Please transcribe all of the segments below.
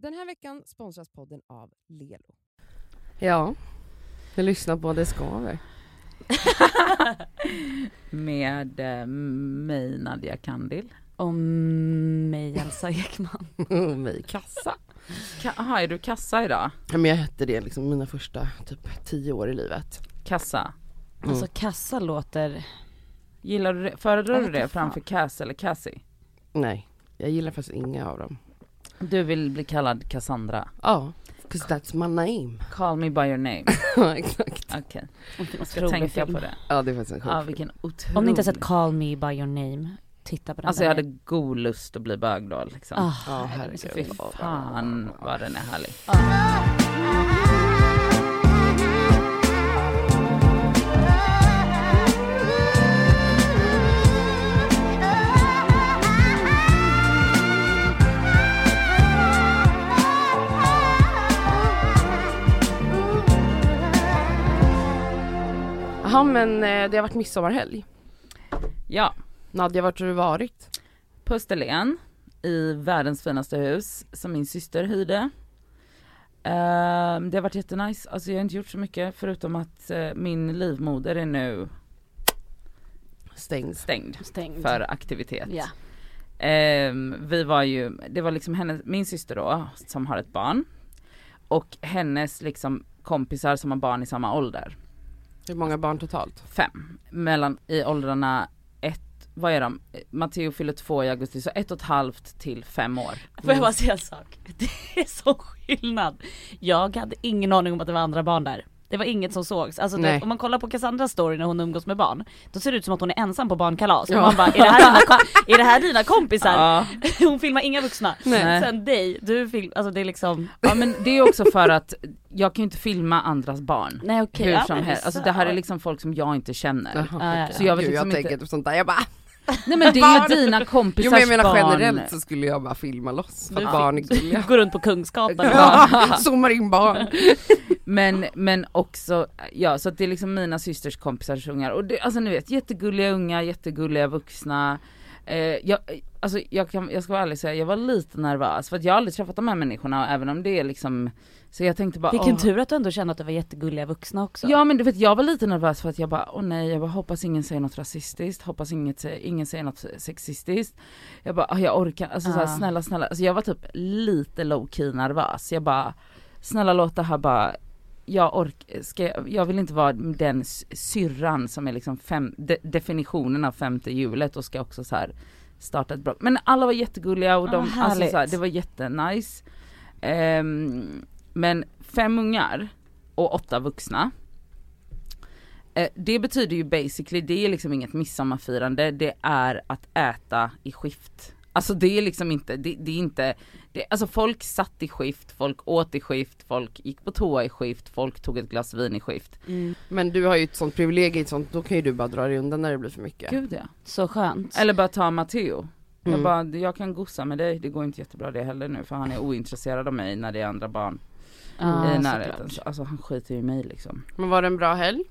Den här veckan sponsras podden av Lelo. Ja, jag lyssnar på Det skaver. Med eh, mig Nadia Kandil. Och mig Elsa Ekman. Och mig kassa. Jaha, är du kassa idag? Ja, men jag hette det liksom mina första typ tio år i livet. Kassa? Mm. Alltså kassa låter, Gillar du det? Föredrar du det framför Cass eller Cassie? Nej, jag gillar faktiskt inga av dem. Du vill bli kallad Cassandra? Ja, 'cause that's my name. Call me by your name. Ja, exakt. Okej, vilken jag ska tänka film. på det. Ja, det är faktiskt en sjuk vilken otrolig. Om ni inte har sett Call Me By Your Name, titta på den. Alltså jag där. hade god lust att bli bög då liksom. Ah, Ja, herregud. Fy herregud. fan vad den är härlig. Jaha, men eh, det har varit midsommarhelg. Ja, Nadja, vart har du varit? på Österlen i världens finaste hus som min syster hyrde. Ehm, det har varit jättenice, alltså jag har inte gjort så mycket förutom att eh, min livmoder är nu Stängd. stängd Stängd. för aktivitet. Ja. Ehm, vi var ju, det var liksom hennes, min syster då som har ett barn och hennes liksom kompisar som har barn i samma ålder. Hur många barn totalt? Fem. Mellan i åldrarna ett, vad är de? Matteo fyller två i augusti så ett och ett halvt till fem år. Får jag bara säga en sak? Det är så skillnad. Jag hade ingen aning om att det var andra barn där. Det var inget som sågs. Alltså det, om man kollar på Cassandras story när hon umgås med barn, då ser det ut som att hon är ensam på barnkalas. Ja. Och man bara, är det, här dina, är det här dina kompisar? Ja. Hon filmar inga vuxna. Nej. Sen dig, du film, alltså det är liksom, ja men det är också för att jag kan ju inte filma andras barn. nej okej. Hur ja, som helst, alltså det här är liksom folk som jag inte känner. Ja, okej. Så jag vet Gud, liksom jag inte- tänker på sånt där, jag bara Nej men det är Barn. ju dina kompisars Jo men jag menar barn. generellt så skulle jag bara filma loss för att barn är gulliga. Går runt på Kungsgatan. Ja, zoomar in barn. Men, men också, ja så att det är liksom mina systers kompisars ungar och det, alltså ni vet jättegulliga unga, jättegulliga vuxna. Eh, jag, alltså jag, kan, jag ska vara ärlig och säga, jag var lite nervös för att jag har aldrig träffat de här människorna även om det är liksom, så jag tänkte bara Vilken åh. tur att du ändå kände att det var jättegulliga vuxna också. Ja men du vet jag var lite nervös för att jag bara, åh nej, jag bara hoppas ingen säger något rasistiskt, hoppas inget, ingen säger något sexistiskt. Jag bara, åh, jag orkar, alltså så här, Ah. snälla snälla, alltså jag var typ lite low key nervös. Jag bara, snälla låt det här bara, jag ork, ska jag, vill inte vara den syrran som är liksom fem, de, definitionen av femte hjulet och ska också så här starta ett brott. Men alla var jättegulliga och de, alltså härligt. så här, det var jättenice. Ehm, men fem ungar och åtta vuxna. Eh, det betyder ju basically, det är liksom inget midsommarfirande, det är att äta i skift. Alltså det är liksom inte, det, det är inte, det, alltså folk satt i skift, folk åt i skift, folk gick på toa i skift, folk tog ett glas vin i skift. Mm. Men du har ju ett sånt privilegium, ett sånt, då kan ju du bara dra dig undan när det blir för mycket. Gud ja. Så skönt. Eller bara ta Matteo. Jag Mm. bara, jag kan gossa med dig, det går inte jättebra det heller nu för han är ointresserad av mig när det är andra barn Ja, i närheten. såklart. Så, Alltså han skiter ju i mig liksom. Men var det en bra helg?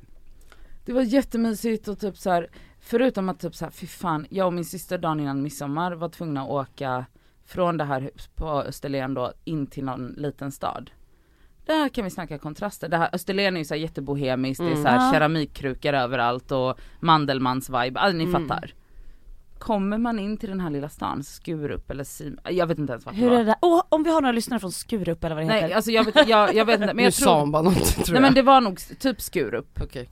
Det var jättemysigt och typ så här, förutom att typ så här, fy fan, jag och min syster dagen innan midsommar var tvungna att åka från det här hus på Österlen då in till någon liten stad. Där kan vi snacka kontraster. Det här Österlen är ju så här jättebohemiskt, det är Mm. så här Ja. keramikkrukor överallt och Mandelmans vibe, alltså ni Mm. fattar. Kommer man in till den här lilla stan, Skurup eller Sim, jag vet inte ens vart Hur det är var. det där? Åh, om vi har några lyssnare från Skurup eller vad det Nej heter. alltså jag vet, jag, jag vet inte men nu jag sa tror, hon bara något tror nej jag. men det var nog typ Skurup. Okej.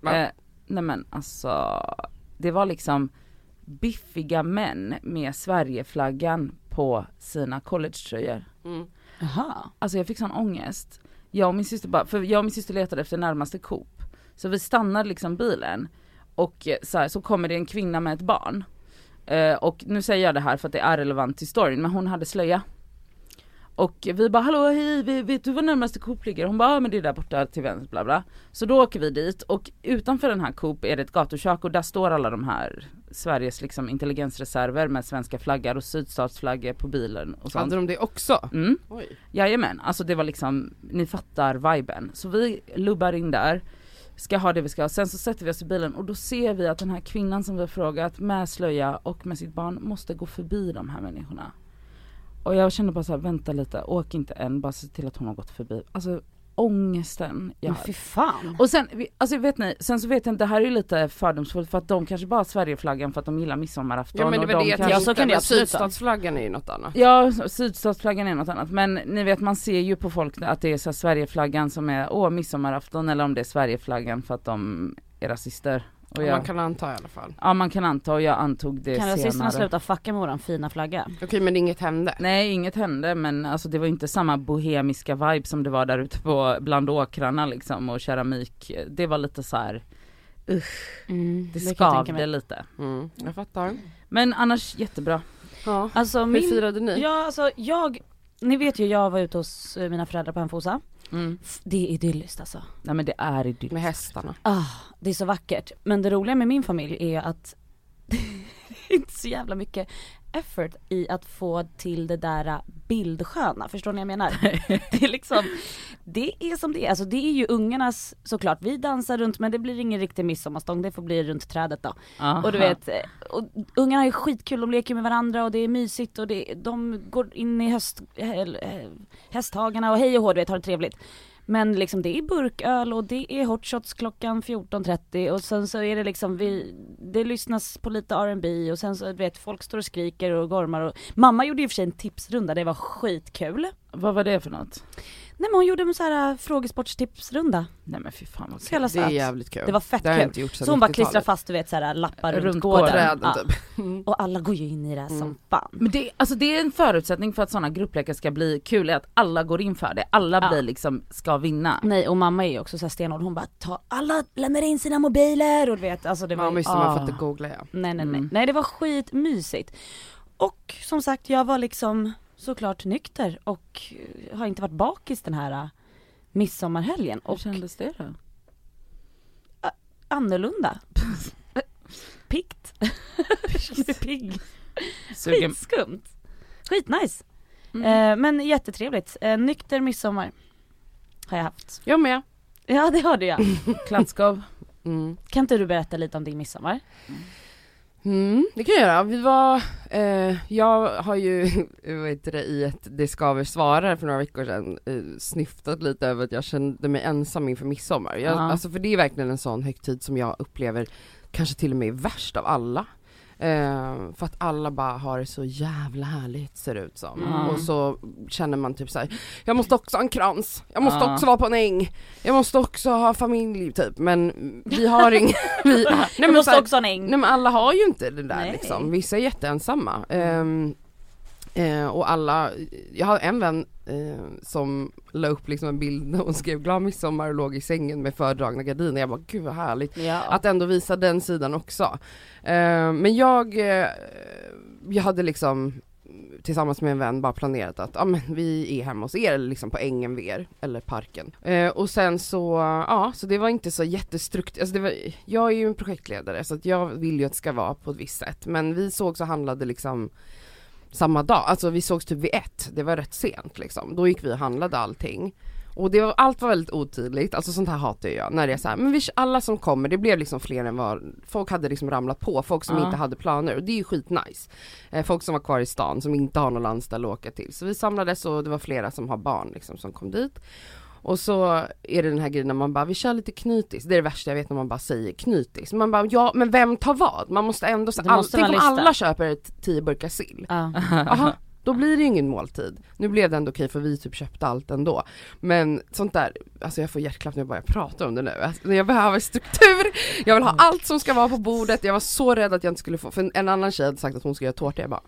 Va? Eh, nej men alltså, det var liksom biffiga män med Sverigeflaggan på sina collegetröjor. Mm. Jaha. Alltså jag fick sån ångest. Jag och min syster bara, för jag och min syster letade efter närmaste Coop. Så vi stannade liksom bilen och eh, så, här, så kommer det en kvinna med ett barn. Eh, och nu säger jag det här för att det är relevant till storyn, men hon hade slöja. Och vi bara hallå hej, vet du var närmaste Coop ligger? Hon bara ja men det är där borta till vänster bla bla. Så då åker vi dit och utanför den här Coop är det ett gatukök och där står alla de här Sveriges liksom intelligensreserver med svenska flaggar och sydstatsflaggor på bilen och sånt. Hade de det också? Mm. Oj. Jajamän, alltså det var liksom, ni fattar viben. Så vi lubbar in där, ska ha det vi ska ha, sen så sätter vi oss i bilen och då ser vi att den här kvinnan som vi har frågat med slöja och med sitt barn måste gå förbi de här människorna. Och jag kände bara så här, vänta lite, åk inte än, bara se till att hon har gått förbi. Alltså ångesten jag Men fy fan. Och sen, alltså vet ni, sen så vet jag inte, det här är ju lite fördomsfullt för att de kanske bara har Sverigeflaggan för att de gillar midsommarafton Ja men det och var de det jag kanske... Ja, så tänkte, kan det men absolut vara. sydstatsflaggan är ju något annat. Ja, sydstatsflaggan är något annat men ni vet man ser ju på folk att det är så här Sverigeflaggan som är åh midsommarafton eller om det är Sverigeflaggan för att de är rasister. Och Ja, jag, Man kan anta i alla fall. Ja man kan anta och jag antog det Kan rasisterna senare. sluta fucka med våran fina flagga? Okej men inget hände. Nej inget hände men alltså det var inte samma bohemiska vibe som det var där ute på bland åkrarna liksom och keramik. Det var lite så här. Mm, det kan skavde lite. Mm, jag fattar. Men annars jättebra. Ja. Alltså Hur min, firade ni? ja alltså jag, ni vet ju jag var ute hos eh, mina föräldrar på Hemfosa. Mm. Det är idylliskt alltså. Nej men det är idylliskt. Med hästarna. Ah, det är så vackert. Men det roliga med min familj är att det är inte så jävla mycket effort i att få till det där äh, bildsköna, förstår ni vad jag menar? Det är liksom, det är som det är, alltså det är ju ungarnas såklart, vi dansar runt men det blir ingen riktig midsommarstång, det får bli runt trädet då. Aha. Och du vet, eh, och ungarna har ju skitkul, de leker med varandra och det är mysigt och det, de går in i höst, eh, hästhagarna och hej och hå, du vet, har det trevligt. Men liksom det är burköl och det är hot shots klockan 14.30 och sen så är det liksom vi, det lyssnas på lite R&B och sen så du vet folk står och skriker och gormar och mamma gjorde i och för sig en tipsrunda, det var skitkul. Vad var det för något? Nej men hon gjorde en så här äh, frågesportstipsrunda. Nej men fy fan vad Så kul. Det är jävligt kul. Det var fett det kul. inte gjort sedan Så hon bara 90-talet. klistrar fast du vet så här lappar runt, Runt gården. gården, Ja. Typ. Mm. Och alla går ju in i det här som Mm. fan. Men det, alltså det är en förutsättning för att sådana grupplekar ska bli kul, är att alla går in för det. Alla Ja. blir liksom, ska vinna. Nej och mamma är ju också så här stenhård, hon bara ta, alla lämnar in sina mobiler och du vet alltså det var Ja men just det, man Ah. får inte googla ja. Nej nej nej, Mm. nej det var skitmysigt. Och som sagt jag var liksom såklart nykter och eh, har inte varit bakis den här eh, midsommarhelgen Hur och kändes det då? annorlunda. Piggt. Pigg. Skitskumt. Skitnice. Mm. Eh, men jättetrevligt. Nykter midsommar har jag haft. Jag med. Ja det hörde jag. Klatskav. Mm. Kan inte du berätta lite om din midsommar? Mm, det kan jag göra. Vi var, eh, jag har ju, vad heter det, i ett Det skaver svarar för några veckor sedan eh, snyftat lite över att jag kände mig ensam inför midsommar. Jag, Ja. Alltså för det är verkligen en sån högtid som jag upplever kanske till och med är värst av alla. Eh, för att alla bara har det så jävla härligt ser det ut som. Mm. Och så känner man typ såhär, jag måste också ha en krans, jag måste Ja. också vara på en äng, jag måste också ha familj typ. Men vi har ingen, vi, nej, jag måste här- också ha en äng. Nej men alla har ju inte det där Nej. liksom, vissa är jätteensamma. Ehm, eh, och alla, jag har en vän eh, som la upp liksom en bild när hon skrev glad midsommar och låg i sängen med fördragna gardiner. Jag bara gud vad härligt Ja. att ändå visa den sidan också. Eh, men jag, eh, jag hade liksom tillsammans med en vän bara planerat att ja, men vi är hemma hos er, eller liksom på ängen vid er, eller parken. Eh, och sen så, ja, så det var inte så jättestrukt, alltså det var, jag är ju en projektledare så att jag vill ju att det ska vara på ett visst sätt, men vi sågs och handlade liksom samma dag, alltså vi sågs typ vid ett, det var rätt sent liksom. Då gick vi och handlade allting. Och det var, allt var väldigt otydligt, alltså sånt här hatar jag när det är så här, men vi, alla som kommer, det blev liksom fler än vad, folk hade liksom ramlat på, folk som Ja. inte hade planer och det är ju skitnice. Eh, folk som var kvar i stan som inte har någon landställe att åka till. Så vi samlades och det var flera som har barn liksom som kom dit. Och så är det den här grejen när man bara, vi kör lite knytis, det är det värsta jag vet när man bara säger knytis. Man bara, ja men vem tar vad? Man måste ändå, Det all, tänk om alla köper ett tio burkar sill. Jaha, då blir det ju ingen måltid. Nu blev det ändå okej för vi typ köpte allt ändå. Men sånt där, alltså jag får hjärtklapp när jag bara pratar om det nu. Alltså, jag behöver struktur, jag vill ha allt som ska vara på bordet. Jag var så rädd att jag inte skulle få, för en annan tjej hade sagt att hon skulle göra tårta. Jag bara,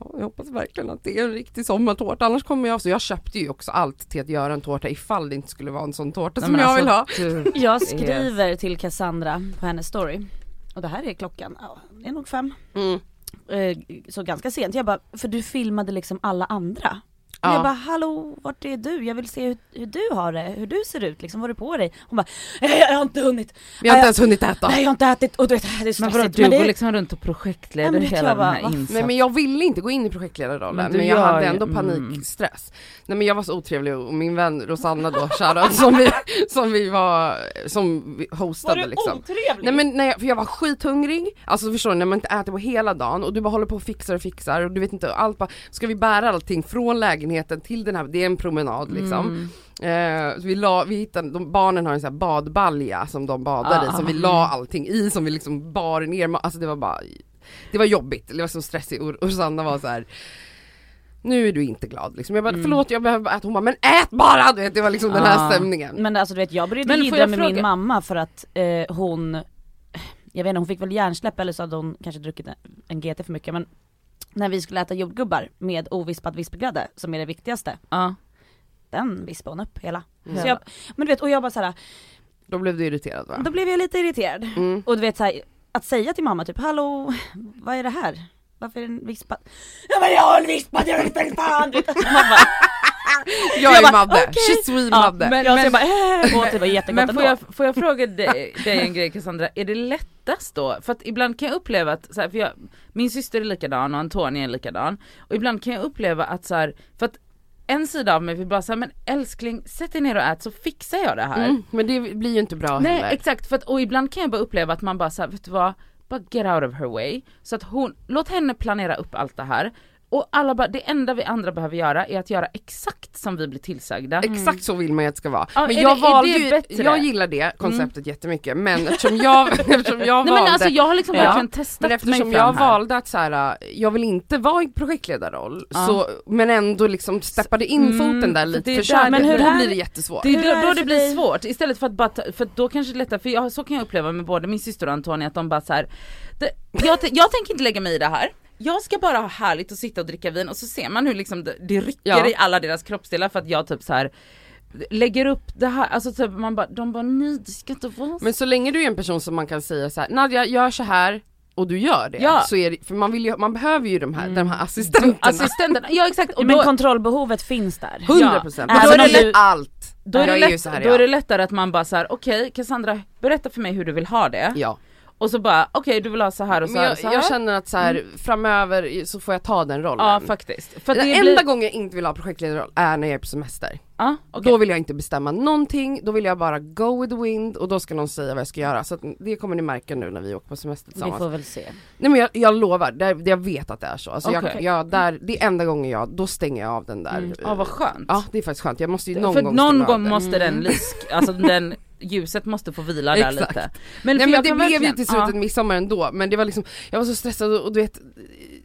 "Ja, jag hoppas verkligen att det är en riktig sommartårta, annars kommer jag, så jag köpte ju också allt till att göra en tårta ifall det inte skulle vara en sån tårta Nej, som jag alltså, vill ha. Jag skriver till Cassandra på hennes story. Och det här är klockan, ja, det är nog fem. Mm. Eh, så ganska sent. Jag bara, för du filmade liksom alla andra. Ja. jag bara hallå vart är du? Jag vill se hur, hur du har det, hur du ser ut liksom, vad har du på dig? Hon bara "Nej, jag har inte hunnit, Vi har inte Nej, ens hunnit äta. nej jag har inte ätit och du vet det är Men stressigt. vadå du Men det- går liksom runt och projektleder Nej, men hela jag den bara, här va? insatsen. Nej men jag ville inte gå in i projektledarrollen Men men, du jag gör hade ändå mm. panikstress. Nej men jag var så otrevlig och min vän Rosanna då, shoutout, som vi, som vi var, som vi hostade liksom. otrevlig? Nej men nej, för jag var skithungrig, alltså förstår du när man inte äter på hela dagen och du bara håller på och fixar och fixar och du vet inte allt bara, ska vi bära allting från lägenheten till den här, det är en promenad liksom. Mm. Eh, så vi la, vi hittade, de, barnen har en sån här badbalja som de badar i Ah. som vi la allting i som vi liksom bar ner, alltså det var bara, det var jobbigt, det var så stressigt och, och Sanna var så här. Nu är du inte glad liksom. Jag bara Mm. förlåt jag behöver bara äta, hon bara men ät bara! Du vet, det var liksom den här Ah. stämningen. Men alltså du vet jag började jag med fråga- min mamma för att eh, hon, jag vet inte hon fick väl hjärnsläpp eller så hade hon kanske druckit en, en GT för mycket men när vi skulle äta jordgubbar med ovispad vispgrädde som är det viktigaste, Ja. den vispade hon upp hela. Mm. Så jag, men du vet och jag bara såhär, Då blev du irriterad va? då blev jag lite irriterad. Mm. Och du vet såhär, att säga till mamma typ hallå, vad är det här? Varför är den vispad? Ja men jag har vispad, jag vill inte fan! Du vet, bara, Jag, Jag är Madde, okej. she's ja, Madde. men- jag ser bara äh, och Men får jag, får jag fråga dig, dig en grej Cassandra, är det lättast då? För att ibland kan jag uppleva att, så här, för jag, min syster är likadan och Antonia är likadan och ibland kan jag uppleva att så här, för att en sida av mig vill bara säga men älskling sätt dig ner och ät så fixar jag det här. Mm, men det blir ju inte bra Nej heller. exakt, för att, och ibland kan jag bara uppleva att man bara såhär, vet du vad, bara get out of her way. Så att hon, låt henne planera upp allt det här. Och alla bara, det enda vi andra behöver göra är att göra exakt som vi blir tillsagda. Exakt så vill man ju att det ska vara. Ja, men jag det- valde ju, jag gillar det konceptet jättemycket men eftersom jag, eftersom jag Nej valde men alltså jag har liksom Ja, verkligen testat Men eftersom jag här. valde att så här, jag vill inte vara i projektledarroll, Ja. så, men ändå liksom steppade in Mm, foten där lite för där- men hur då är- blir det jättesvårt. Det är då, då det blir dig? svårt, istället för att bara, ta, för då kanske det är lättare, för jag, så kan jag uppleva med både min syster och Antonia att de bara så här, det, jag, jag tänker inte lägga mig i det här, jag ska bara ha härligt och sitta och dricka vin och så ser man hur liksom det, det rycker Ja. i alla deras kroppsdelar för att jag typ så här lägger upp det här, alltså typ man bara, de bara nej det ska inte vara så. Men så länge du är en person som man kan säga så här, Nadja gör så här och du gör det, Ja. så är det, för man, vill ju, man behöver ju de här, Mm. de här assistenterna. Assistenten, ja exakt och men då, kontrollbehovet finns där. 100 procent, Ja. men då är det du- allt. då, är det är lätt, här, då ja. är det lättare att man bara så här: okej Cassandra berätta för mig hur du vill ha det. Ja. Och så bara okej du vill ha så här och så Men här jag, och så här. jag känner att så här, framöver så får jag ta den rollen. ja faktiskt. För den det enda blir, gången jag inte vill ha projektledarroll är när jag är på semester. ja, okej. Då vill jag inte bestämma någonting, då vill jag bara go with the wind och då ska någon säga vad jag ska göra. Så det kommer ni märka nu när vi åker på semester Vi tillsammans. får väl se. Nej men jag, jag lovar, det, jag vet att det är så. Alltså jag, Okej. jag, där, det är enda gången jag, då stänger jag av den där. Mm. Ja vad skönt. Ja det är faktiskt skönt, jag måste ju någon för gång någon stänga av gång den. måste den Mm. lysk, alltså den ljuset måste få vila där Exakt. lite. Nej för men det blev ju till slut ja. en midsommar ändå, men det var liksom, jag var så stressad och, och du vet,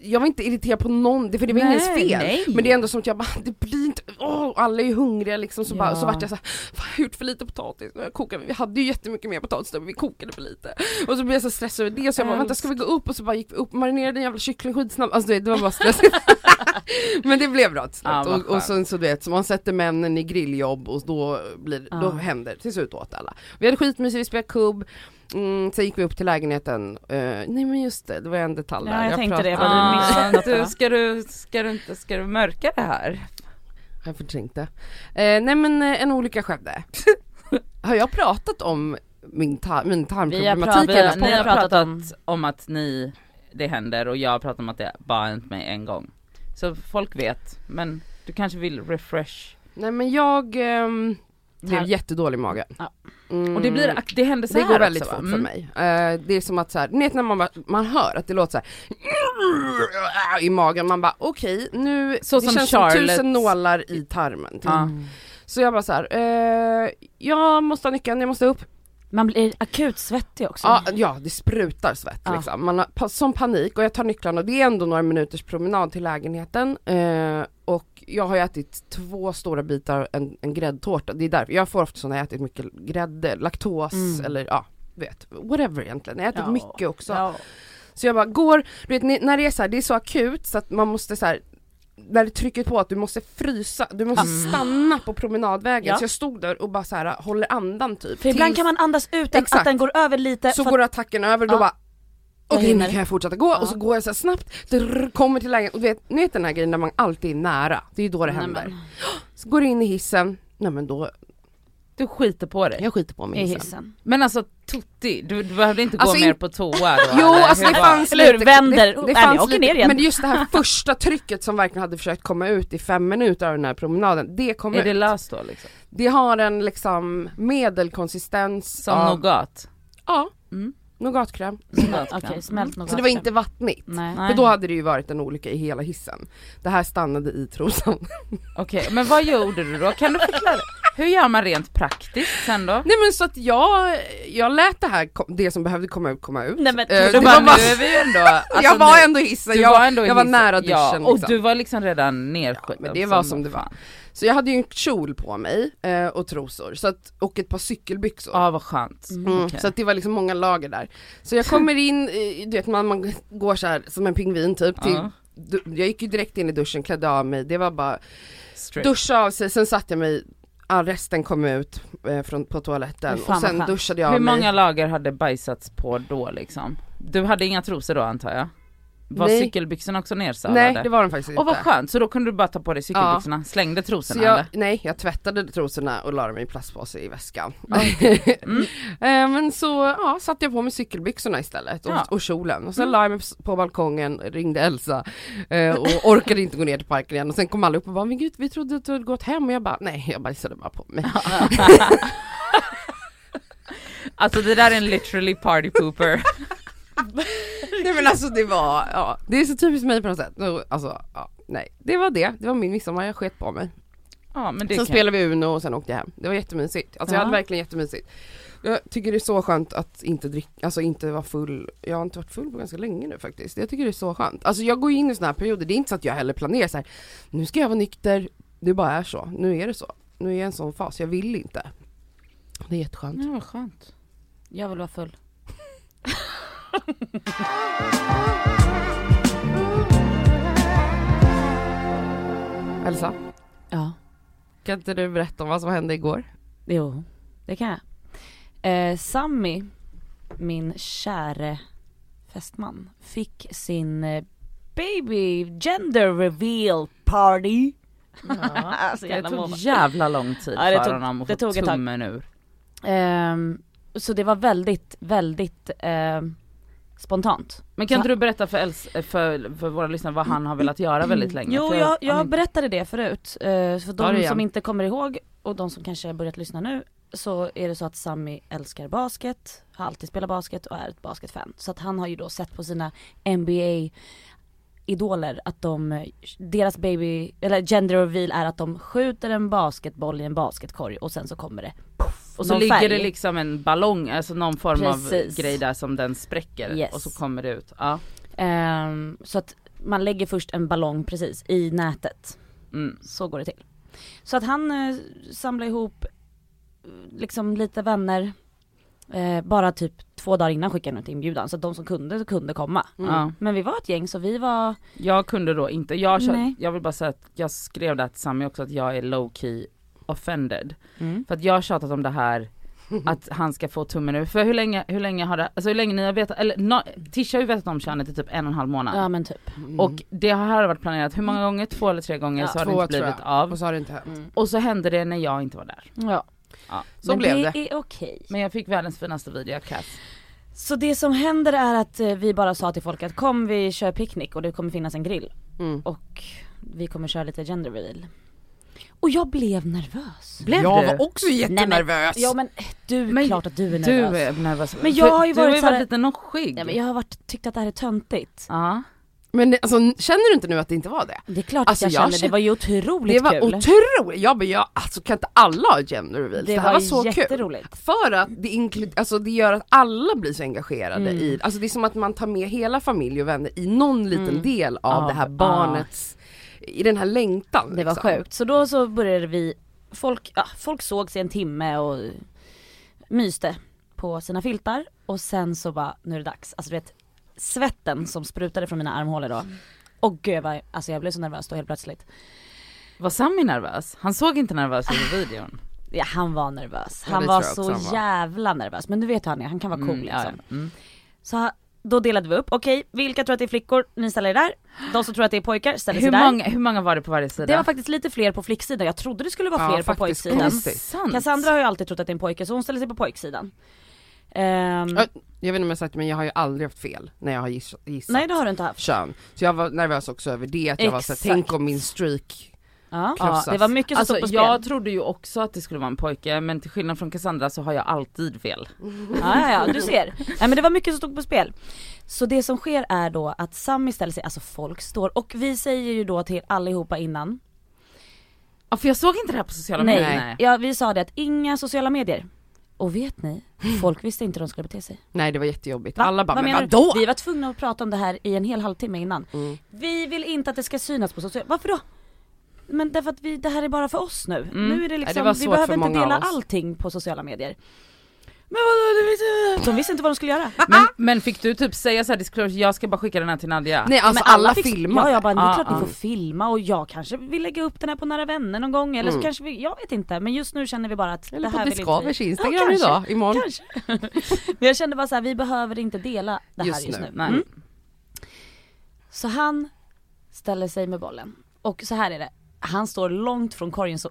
jag var inte irriterad på någon, för det var Nej, ingens fel. nej. Men det är ändå som att jag bara, det blir inte, åh, alla är ju hungriga liksom, så, bara, Ja. så vart jag såhär, fan jag har gjort för lite potatis, jag kokade, vi hade ju jättemycket mer potatis där men vi kokade för lite. Och så blev jag så stressad över det så jag bara, vänta ska vi gå upp? Och så bara gick vi upp, marinerade en jävla kyckling skitsnabbt, alltså det, det var bara stressigt. men det blev bra till slut. Ja, och, och sen så du vet, så man sätter männen i grilljobb och då blir då Ja. händer till slut åt alla. Vi hade skitmysigt, vi spelade kubb, mm, sen gick vi upp till lägenheten, Eh, nej men just det, det var en detalj Ja, där. jag tänkte det, vad du Ah, något, du, ska, du, ska du inte, ska du mörka det här? Jag förträngde. Eh, nej men eh, en olycka skedde. har jag pratat om min, ta- min tarmproblematik i pratat- hela Ni har pratat pratat om- om att ni, det händer och jag har pratat om att det bara hänt mig en gång. Så folk vet, men du kanske vill refresh. Nej men jag ehm, blev jättedålig i magen. Ja. Mm. Och det blir, det händer så det här går väldigt också, fort för Mm. mig. Eh, det är som att så här, ni vet när man, bara, man hör att det låter så här i magen, man bara okej nu, Så det som känns Charlotte- som tusen nålar i tarmen. typ. Ja. Så jag bara så här, eh, jag måste ha nyckeln, jag måste upp. Man blir akut svettig också. Ja, ja det sprutar svett Ja. liksom. Man har sån panik och jag tar nycklarna och det är ändå några minuters promenad till lägenheten. Eh, och jag har ätit två stora bitar en, en gräddtårta, det är därför. Jag får ofta så när jag ätit mycket grädde, laktos Mm. eller ja, vet, whatever egentligen. Jag har ätit Ja. mycket också. Så jag bara går, du vet när det är så här, det är så akut så att man måste så här när det trycker på att du måste frysa, du måste Mm. stanna på promenadvägen. Ja. Så jag stod där och bara så här håller andan typ. För ibland tills- kan man andas ut Exakt. att den går över lite. så för går attacken över, då Ja. bara okej hinner. nu kan jag fortsätta gå och så går jag så snabbt, drr, kommer till lägenheten och du vet, ni vet den här grejen när man alltid är nära, det är ju då det Nej, händer. men, Så går du in i hissen, nej men då, Du skiter på dig. jag skiter på mig I hissen. hissen. Men alltså Tutti, du, du behövde inte Alltså, gå mer in- på toa då? Jo eller alltså det fanns Eller hur? lite, Vänder. det, det fanns åker ner lite, igen. men just det här första trycket som verkligen hade försökt komma ut i fem minuter av den här promenaden, det kom Är ut. det löst då liksom? Det har en liksom medelkonsistens Som av, nougat? ja, Mm. nougatkräm. Okej, smält något. Så det var inte vattnigt. Nej. För då hade det ju varit en olycka i hela hissen. Det här stannade i trosan. Okej, men vad gjorde du då? Kan du förklara? Hur gör man rent praktiskt sen då? Nej men så att jag, jag lät det här, det som behövde komma ut, komma ut. Nej, men- Eh, Du det bara, var nu bara, är vi ju ändå, alltså, jag var ändå du jag, var, ändå jag var nära duschen ja, och liksom. du var liksom redan nerskjuten men det var som det var. Så jag hade ju en kjol på mig eh, och trosor så att, och ett par cykelbyxor. Ja vad skönt. Mm, Okej. Så att det var liksom många lager där. Så jag kommer in, i- du vet man, man går så här som en pingvin typ till, Ja. du, jag gick ju direkt in i duschen, klädde av mig, det var bara Straight. duscha av sig, sen satte jag mig, resten kom ut eh, från, på toaletten och sen duschade jag Hur mig. många lager hade bajsats på då liksom? Du hade inga trosor då antar jag? Var Nej. cykelbyxorna också nersallade? Nej det var de faktiskt inte. Och vad skönt, så då kunde du bara ta på dig cykelbyxorna, slängde trosorna Så jag, eller? nej, jag tvättade trosorna och la dem i en plastpåse i väskan. Mm. Eh, Men så ja, satte jag på mig cykelbyxorna istället och, Ja. och kjolen och sen Mm. la jag mig på- på balkongen, ringde Elsa eh, och orkade inte gå ner till parken igen och sen kom alla upp och bara men gud vi trodde att du hade gått hem och jag bara nej jag bajsade bara på mig. Alltså det där är en literally party pooper. nej men alltså det var, ja det är så typiskt mig på något sätt. Alltså ja, nej det var det, det var min midsommar, jag sket på mig. Ja men det sen kan... spelade vi Uno och sen åkte jag hem. Det var jättemysigt. Alltså jag Ja. hade verkligen jättemysigt. Jag tycker det är så skönt att inte dricka, alltså inte vara full. Jag har inte varit full på ganska länge nu faktiskt. Jag tycker det är så skönt. Alltså jag går in i såna här perioder, det är inte så att jag heller planerar så här. nu ska jag vara nykter, det bara är så. Nu är det så. Nu är jag i en sån fas, jag vill inte. Det är jätteskönt. Ja vad skönt. Jag vill vara full. Elsa, Ja. kan inte du berätta om vad som hände igår? Jo, det kan jag. Eh, Sammy, min käre fästman, fick sin eh, baby gender reveal party. alltså, Det tog många. jävla lång tid Ja, det för tog- honom att det få tog ett tag. tummen ur. Ehm, så det var väldigt, väldigt ehm, spontant. Men kan Så- inte du berätta för, Els, för, för våra lyssnare vad han har velat göra väldigt länge? Jo, För jag, jag han- berättade det förut. Eh, för de som inte kommer ihåg och de som kanske har börjat lyssna nu så är det så att Sammy älskar basket, har alltid spelat basket och är ett basketfan. Så att han har ju då sett på sina NBA idoler att de, deras baby, eller gender reveal är att de skjuter en basketboll i en basketkorg och sen så kommer det puff, Och så ligger färg. det liksom en ballong, alltså någon form Precis. av grej där som den spräcker Yes. och så kommer det ut. Ja. Ehm, så att man lägger först en ballong precis i nätet. Mm. Så går det till. Så att han eh, samlar ihop eh, liksom lite vänner. Eh, bara typ två dagar innan skickade han ut inbjudan så att de som kunde kunde komma. Ja. Men vi var ett gäng så vi var, Jag kunde då inte, jag, kör, Nej. jag vill bara säga att jag skrev det till Sami också att jag är low key offended. mm. För att jag har tjatat om det här att han ska få tummen ur. För hur länge, hur länge har det, alltså hur länge ni har vetat, eller no, Tisha har ju vetat om könet i typ en och en halv månad. ja men typ. Och det här har varit planerat, hur många gånger? Två eller tre gånger Ja, så har det inte blivit av. Och så har det inte hänt. Mm. Och så hände det när jag inte var där. Ja. Ja. Så men blev det. det. är okej. Men jag fick världens finaste video, Cass. Så det som händer är att eh, vi bara sa till folk att kom vi kör picknick och det kommer finnas en grill. Mm. Och vi kommer köra lite gender reveal. Och jag blev nervös. Blev jag du? var också jättenervös. Ja men du, Men klart att du är nervös. Du är nervös. Men jag har ju du har varit ju varit lite noschig. Ja, men jag har varit, tyckt att det här är töntigt. Ja. Men alltså, känner du inte nu att det inte var det? Det är klart Alltså, att jag, jag kände, känner- det var ju otroligt Det var kul. otroligt, jag bara, jag, alltså kan inte alla ha gender reveals? Det, det, här var, var så kul. jätteroligt. För att det, inklud- alltså det gör att alla blir så engagerade Mm. i, alltså det är som att man tar med hela familj och vänner i någon liten Mm. del av Ja, det här ja. I den här längtan. Det var liksom. sjukt. Så då så började vi, folk, ja, folk såg sig en timme och myste på sina filtar och sen så bara, nu är det dags. Alltså du vet, svetten som sprutade från mina armhålor då. Och gud jag var, alltså jag blev så nervös då helt plötsligt. Var Sami nervös? Han såg inte nervös ut i videon. Ja han var nervös. Ja, Han det var så han var. jävla nervös. Men du vet hur han är, han kan vara cool Mm, ja, liksom. ja. Mm. Så då delade vi upp, okej vilka tror att det är flickor, ni ställer er där. De som tror att det är pojkar ställer sig Hur där. många, hur många var det på varje sida? Det var faktiskt lite fler på flicksidan, jag trodde det skulle vara Ja, fler på faktiskt pojksidan. konstigt. Cassandra har ju alltid trott att det är en pojke så hon ställer sig på pojksidan. Ja, Jag vet inte om jag sagt men jag har ju aldrig haft fel när jag har giss- gissat nej det har du inte haft. kön. Så jag var nervös också över det, att jag var såhär, Exakt. tänk om min streak Ja, det var mycket som Alltså stod på spel. jag trodde ju också att det skulle vara en pojke men till skillnad från Cassandra så har jag alltid fel. Ja, ja, du ser. Nej men det var mycket som stod på spel. Så det som sker är då att Sami ställer sig, alltså folk står, och vi säger ju då till allihopa innan, Ja för jag såg inte det här på sociala nej, medier. Ja, vi sa det att inga sociala medier. Och vet ni, folk visste inte hur de skulle bete sig. Nej det var jättejobbigt, Va? alla bara Vad men vadå? Vi var tvungna att prata om det här i en hel halvtimme innan. Mm. Vi vill inte att det ska synas på sociala, varför då? Men därför att vi, det här är bara för oss nu. Mm. Nu är det liksom, det vi behöver inte dela allting på sociala medier. Men vadå, de visste inte vad de skulle göra. Men, men fick du typ säga såhär, disclosure, jag ska bara skicka den här till Nadja? Nej alltså Men alla, fick- filmade. Ja jag bara, det är Ja, klart ni får filma och jag kanske vill lägga upp den här på Nära Vänner någon gång eller så Mm. kanske vi, jag vet inte men just nu känner vi bara att Eller det på här vill inte vi. Instagram Ja, kanske. idag, imorgon. Kanske. men jag kände bara så här, vi behöver inte dela det här Just just, nu. nu. Nej. Mm. Så han ställer sig med bollen och så här är det, han står långt från korgen så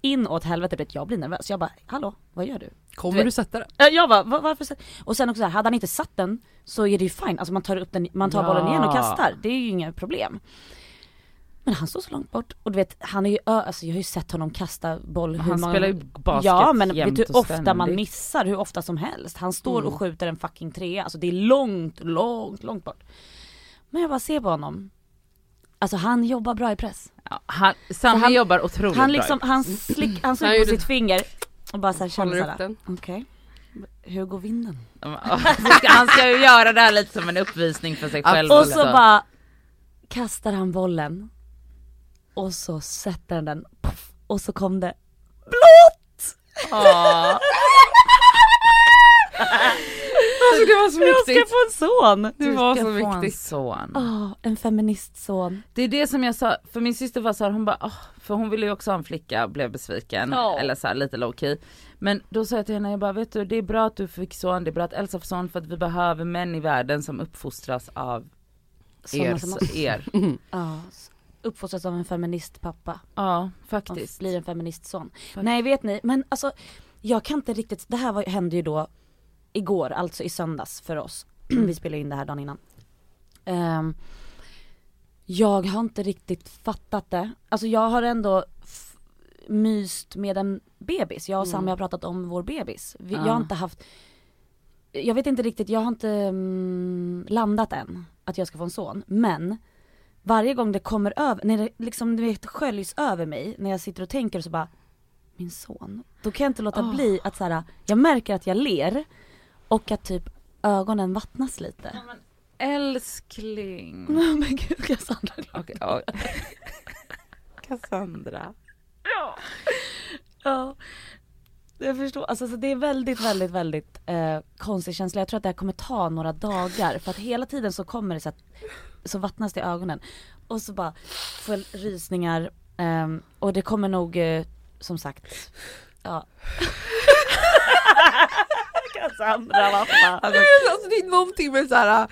in åt helvete, vet, jag blir nervös. Jag bara, hallå vad gör du? Kommer Du du sätta den? Ja, Jag bara, "Va- varför? så-" Och sen också så här, hade han inte satt den så är det ju fine, alltså man tar upp den, man tar Ja. bollen igen och kastar, det är ju inga problem. Men han står så långt bort och du vet, han är ju, alltså jag har ju sett honom kasta boll hur Han många spelar ju basket Ja men vet du hur ofta man missar, hur ofta som helst. Han står Mm. och skjuter en fucking trea, alltså det är långt, långt, långt bort. Men jag bara ser på honom, alltså han jobbar bra i press. Ja, han, Sami han- jobbar otroligt Han bra. liksom, han slick, han slår Han på sitt finger och bara såhär känner såhär, okej, hur går vinden? Ska- han ska ju göra det här lite som en uppvisning för sig själv Och så bara kastar han bollen och så sätter han den och så kom det blått! Alltså det var så Jag ska viktigt. få en son! Det Du var ska så få en viktigt. son. Åh, en feministson. Det är det som jag sa, för min syster var så här, hon bara, åh, för hon ville ju också ha en flicka, blev besviken, Ja. eller så här, lite low key. Men då sa jag till henne, jag bara, vet du det är bra att du fick son, det är bra att Elsa får son för att vi behöver män i världen som uppfostras av Såna er. som er. Ja, s- uppfostras av en feministpappa Ja, och faktiskt. blir en feministson. Nej vet ni, men alltså jag kan inte riktigt, det här var, hände ju då igår, alltså i söndags för oss. Vi spelade in det här dagen innan. Ehm, jag har inte riktigt fattat det. Alltså jag har ändå myst med en bebis. Jag och Sami har pratat om vår bebis. Vi, Jag Ja. har inte haft jag vet inte riktigt, jag har inte mm, landat än att jag ska få en son. Men varje gång det kommer över, när det liksom du vet sköljs över mig, när jag sitter och tänker så bara min son. Då kan jag inte låta Åh. bli att så här, jag märker att jag ler och att typ ögonen vattnas lite. Älskling. Men gud Cassandra. Okej, ja. Cassandra. Ja. Jag förstår, alltså så det är väldigt, väldigt, väldigt eh, konstig känsla. Jag tror att det här kommer ta några dagar för att hela tiden så kommer det så att, så vattnas det i ögonen. Och så bara får jag rysningar ehm, och det kommer nog eh, som sagt, ja. Cassandra fan. Alltså, alltså det är någonting med såhär,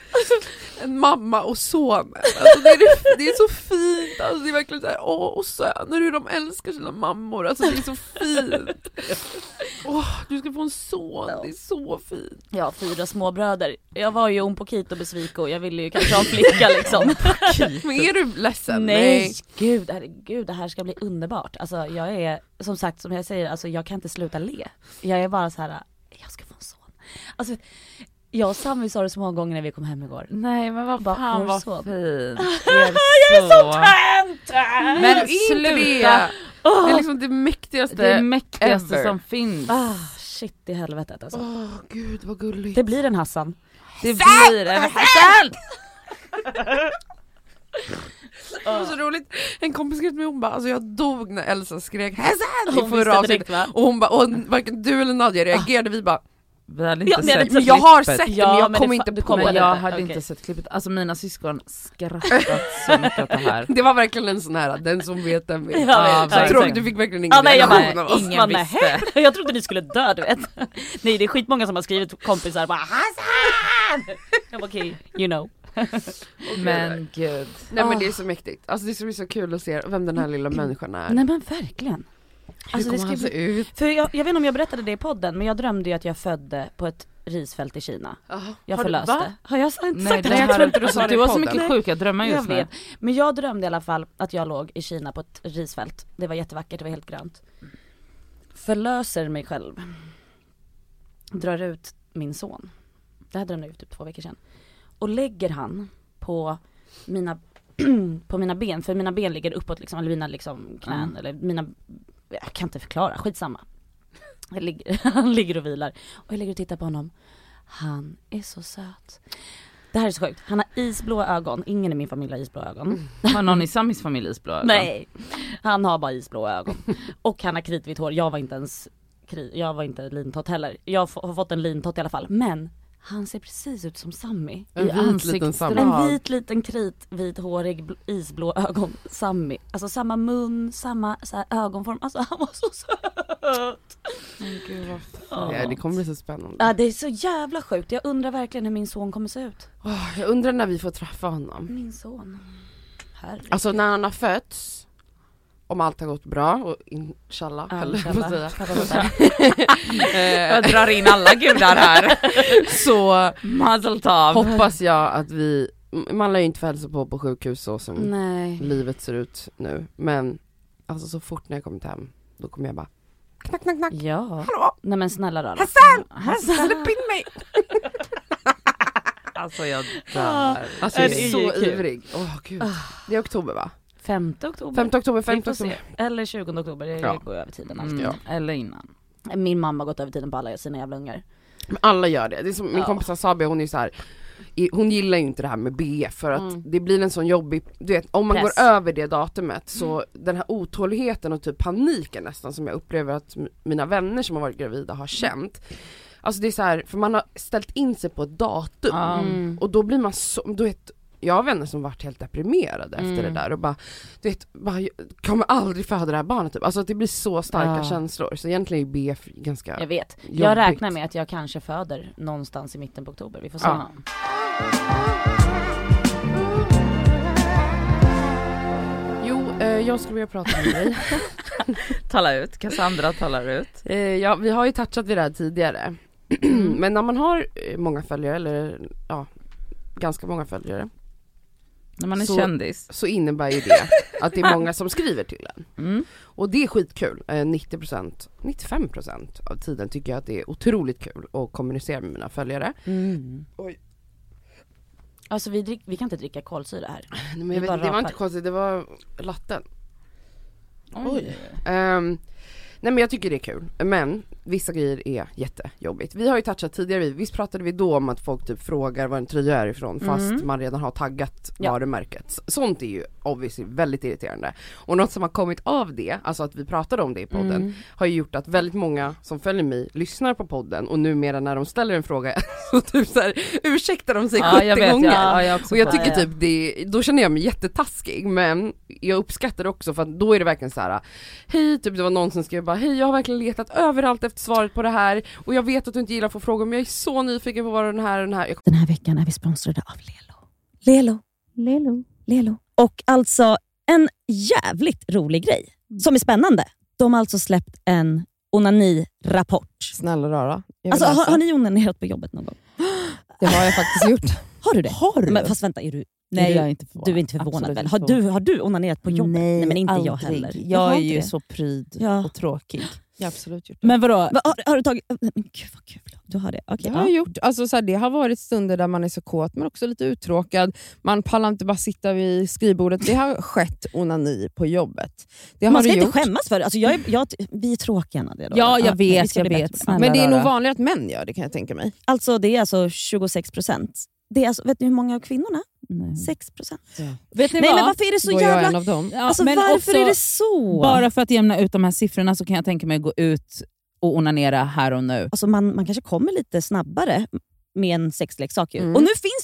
en mamma och son, alltså det, är, det- är så fint, alltså det är verkligen såhär, åh och söner hur de älskar sina mammor, alltså det är så fint. Åh, du ska få en son, det är så fint. Ja, fyra småbröder. Jag var ju un poquito besviken, jag ville ju kanske ha en flicka liksom. Men är du ledsen? Nej, gud, herregud det här ska bli underbart. Alltså jag är, som sagt som jag säger, alltså jag kan inte sluta le. Jag är bara så här: jag ska få en son. Alltså jag och Sami sa det så många gånger när vi kom hem igår. Nej men vad Bara, fan vad son. fint. Jag är så tönt! Men sluta. det! Det är liksom det mäktigaste. Det mäktigaste ever. som finns. Ah, shit i helvetet alltså. Åh gud vad gulligt. Det blir en Hassan. Det blir en Hassan! Det var så roligt, en kompis skrev till mig hon bara alltså jag dog när Elsa skrek Hassan i förra avsnittet och hon bara och varken du eller Nadja reagerade, vi bara Vi hade inte Ja, sett Men jag har klippet. sett det Ja, men jag men det inte på det. jag hade Okej. inte sett klippet, alltså mina syskon skrattat så mycket åt det här. Det var verkligen en sån här, den som vet den vet. Ja, Ja, tråkigt, du fick verkligen ingen Ja, nej, jag bara, av oss. ingen visste. Jag trodde ni skulle dö du vet. Nej det är skitmånga som har skrivit kompisar bara Hassan! Jag bara okej, you know. Men gud. Nej men det är så mäktigt, alltså det ska bli så kul att se vem den här lilla människan är. Nej men verkligen. Hur Alltså, det kommer ska han bli... se ut? För jag, jag vet inte om jag berättade det i podden men jag drömde ju att jag födde på ett risfält i Kina. Jaha. Jag Har du- förlöste. va? Har jag inte Nej, sagt det det? jag här- tror inte du sa det Du har så mycket sjuka drömmar Jag just nu. vet. Men jag drömde i alla fall att jag låg i Kina på ett risfält. Det var jättevackert, det var helt grönt. Förlöser mig själv. Drar ut min son. Det här drömde jag ut typ två veckor sedan. Och lägger han på mina, på mina ben, för mina ben ligger uppåt liksom, eller mina liksom knän, Mm. eller mina, jag kan inte förklara, skitsamma. Ligger, han ligger och vilar. Och jag ligger och tittar på honom. Han är så söt. Det här är så sjukt. Han har isblå ögon, ingen i min familj har isblå ögon. Har någon i Samis familj isblå ögon? Nej, han har bara isblå ögon. Och han har kritvitt hår, jag var inte ens jag var inte lintott heller. Jag har fått en lintott i alla fall. Men han ser precis ut som Sammy. En I vit liten samma. En vit liten kritvithårig bl- isblå ögon, Sammy. Alltså samma mun, samma så här, ögonform. Alltså han var så söt. Men gud vad Ja, det kommer bli så spännande. Ja det är så jävla sjukt. Jag undrar verkligen hur min son kommer se ut. Åh, jag undrar när vi får träffa honom. Min son. Herregud. Alltså när han har fötts, om allt har gått bra och inshallah, Ja, höll jag på att säga. Jag drar in alla gudar här. Så hoppas jag att vi, man lär ju inte få hälsa på på sjukhus så som Nej. livet ser ut nu. Men alltså så fort när jag kommit hem, då kommer jag bara knack knack knack. Ja. Hallå! Nej men snälla rara. Hassan! Hassan! Släpp in mig! Alltså jag dör. Alltså jag Det är är så ivrig. Åh gud. Det är oktober va? 5 oktober. 5 oktober, 5 Vi får se. oktober. Eller 20 oktober, det Ja. går över tiden alltid. Mm, Eller innan. Min mamma har gått över tiden på alla sina jävla ungar. Men alla gör det. det är som min Ja. kompis Sabi, hon är så här. hon gillar ju inte det här med BF för att Mm. det blir en sån jobbig, du vet om man Press. går över det datumet så den här otåligheten och typ paniken nästan som jag upplever att mina vänner som har varit gravida har känt. Alltså det är så här, för man har ställt in sig på ett datum Ja. Mm. och då blir man så, du vet jag har vänner som varit helt deprimerade efter Mm. det där och bara, du vet, bara, jag kommer aldrig föda det här barnet typ. Alltså det blir så starka Ja. känslor så egentligen är BF ganska Jag vet. jobbigt. Jag räknar med att jag kanske föder någonstans i mitten på oktober, vi får se. Ja. Jo, eh, jag skulle vilja prata med dig. Tala ut, Cassandra talar ut. Eh, ja, vi har ju touchat vid det här tidigare. Men när man har eh, många följare, eller ja, ganska många följare, När man är Så- kändis. så innebär ju det att det är många som skriver till en. Mm. Och det är skitkul. Eh, 90%, 95% av tiden tycker jag att det är otroligt kul att kommunicera med mina följare. Mm. Oj. Alltså vi, drick, vi kan inte dricka kolsyra här. Nej, men vet, det var inte konstigt, det var latten. Oj. Ehm, nej men jag tycker det är kul, men vissa grejer är jättejobbigt. Vi har ju touchat tidigare, visst pratade vi då om att folk typ frågar var en tröja är ifrån fast Mm. man redan har taggat Ja. varumärket. Sånt är ju obviously väldigt irriterande. Och något som har kommit av det, alltså att vi pratade om det i podden, Mm. har ju gjort att väldigt många som följer mig lyssnar på podden och numera när de ställer en fråga så typ så här, ursäktar de sig 70 Ja jag vet, gånger. ja, ja, jag Och jag tycker typ det, då känner jag mig jättetaskig men jag uppskattar det också för att då är det verkligen så här. Hej, typ det var någon som skrev bara hej jag har verkligen letat överallt efter svaret på det här och jag vet att du inte gillar att få frågor men jag är så nyfiken på vad den här och den här jag, Den här veckan är vi sponsrade av Lelo. Lelo. Lelo. Lelo. Och alltså en jävligt rolig grej som är spännande. De har alltså släppt en onani-rapport. Snälla rara. Jag Alltså, har, har ni onanerat på jobbet någon gång? Det har jag faktiskt gjort. Har du det? Har du? Men, fast vänta, är du, Nej är jag är du, inte förvånad. du är inte förvånad Absolut väl? Har du, har du onanerat på jobbet? Nej, men inte aldrig. jag heller. Jag har är ju det. så pryd Ja. och tråkig. Jag har absolut gjort det. Men vadå? Va, har, har du tagit... Men gud vad kul. Du har det? Okej. Det har jag gjort. Alltså, så här, det har varit stunder där man är så kåt men också lite uttråkad. Man pallar inte bara sitta vid skrivbordet. Det har skett onani på jobbet. Man ska inte gjort. skämmas för det. Alltså, jag är, jag, vi är tråkiga Nadia. Ja, jag vi vet, jag vet. Snälla Men det är nog rara. vanligare att män gör det kan jag tänka mig. Alltså det är alltså 26 procent. Det är alltså, vet ni hur många av kvinnorna? Nej. 6 procent. Vet ni Nej vad? men varför är det så Då jävla... en av dem. Ja, Alltså men varför också, är det så? Bara för att jämna ut de här siffrorna så kan jag tänka mig att gå ut onanera här och nu. Alltså man, man kanske kommer lite snabbare med en sexleksak. Mm. Och nu finns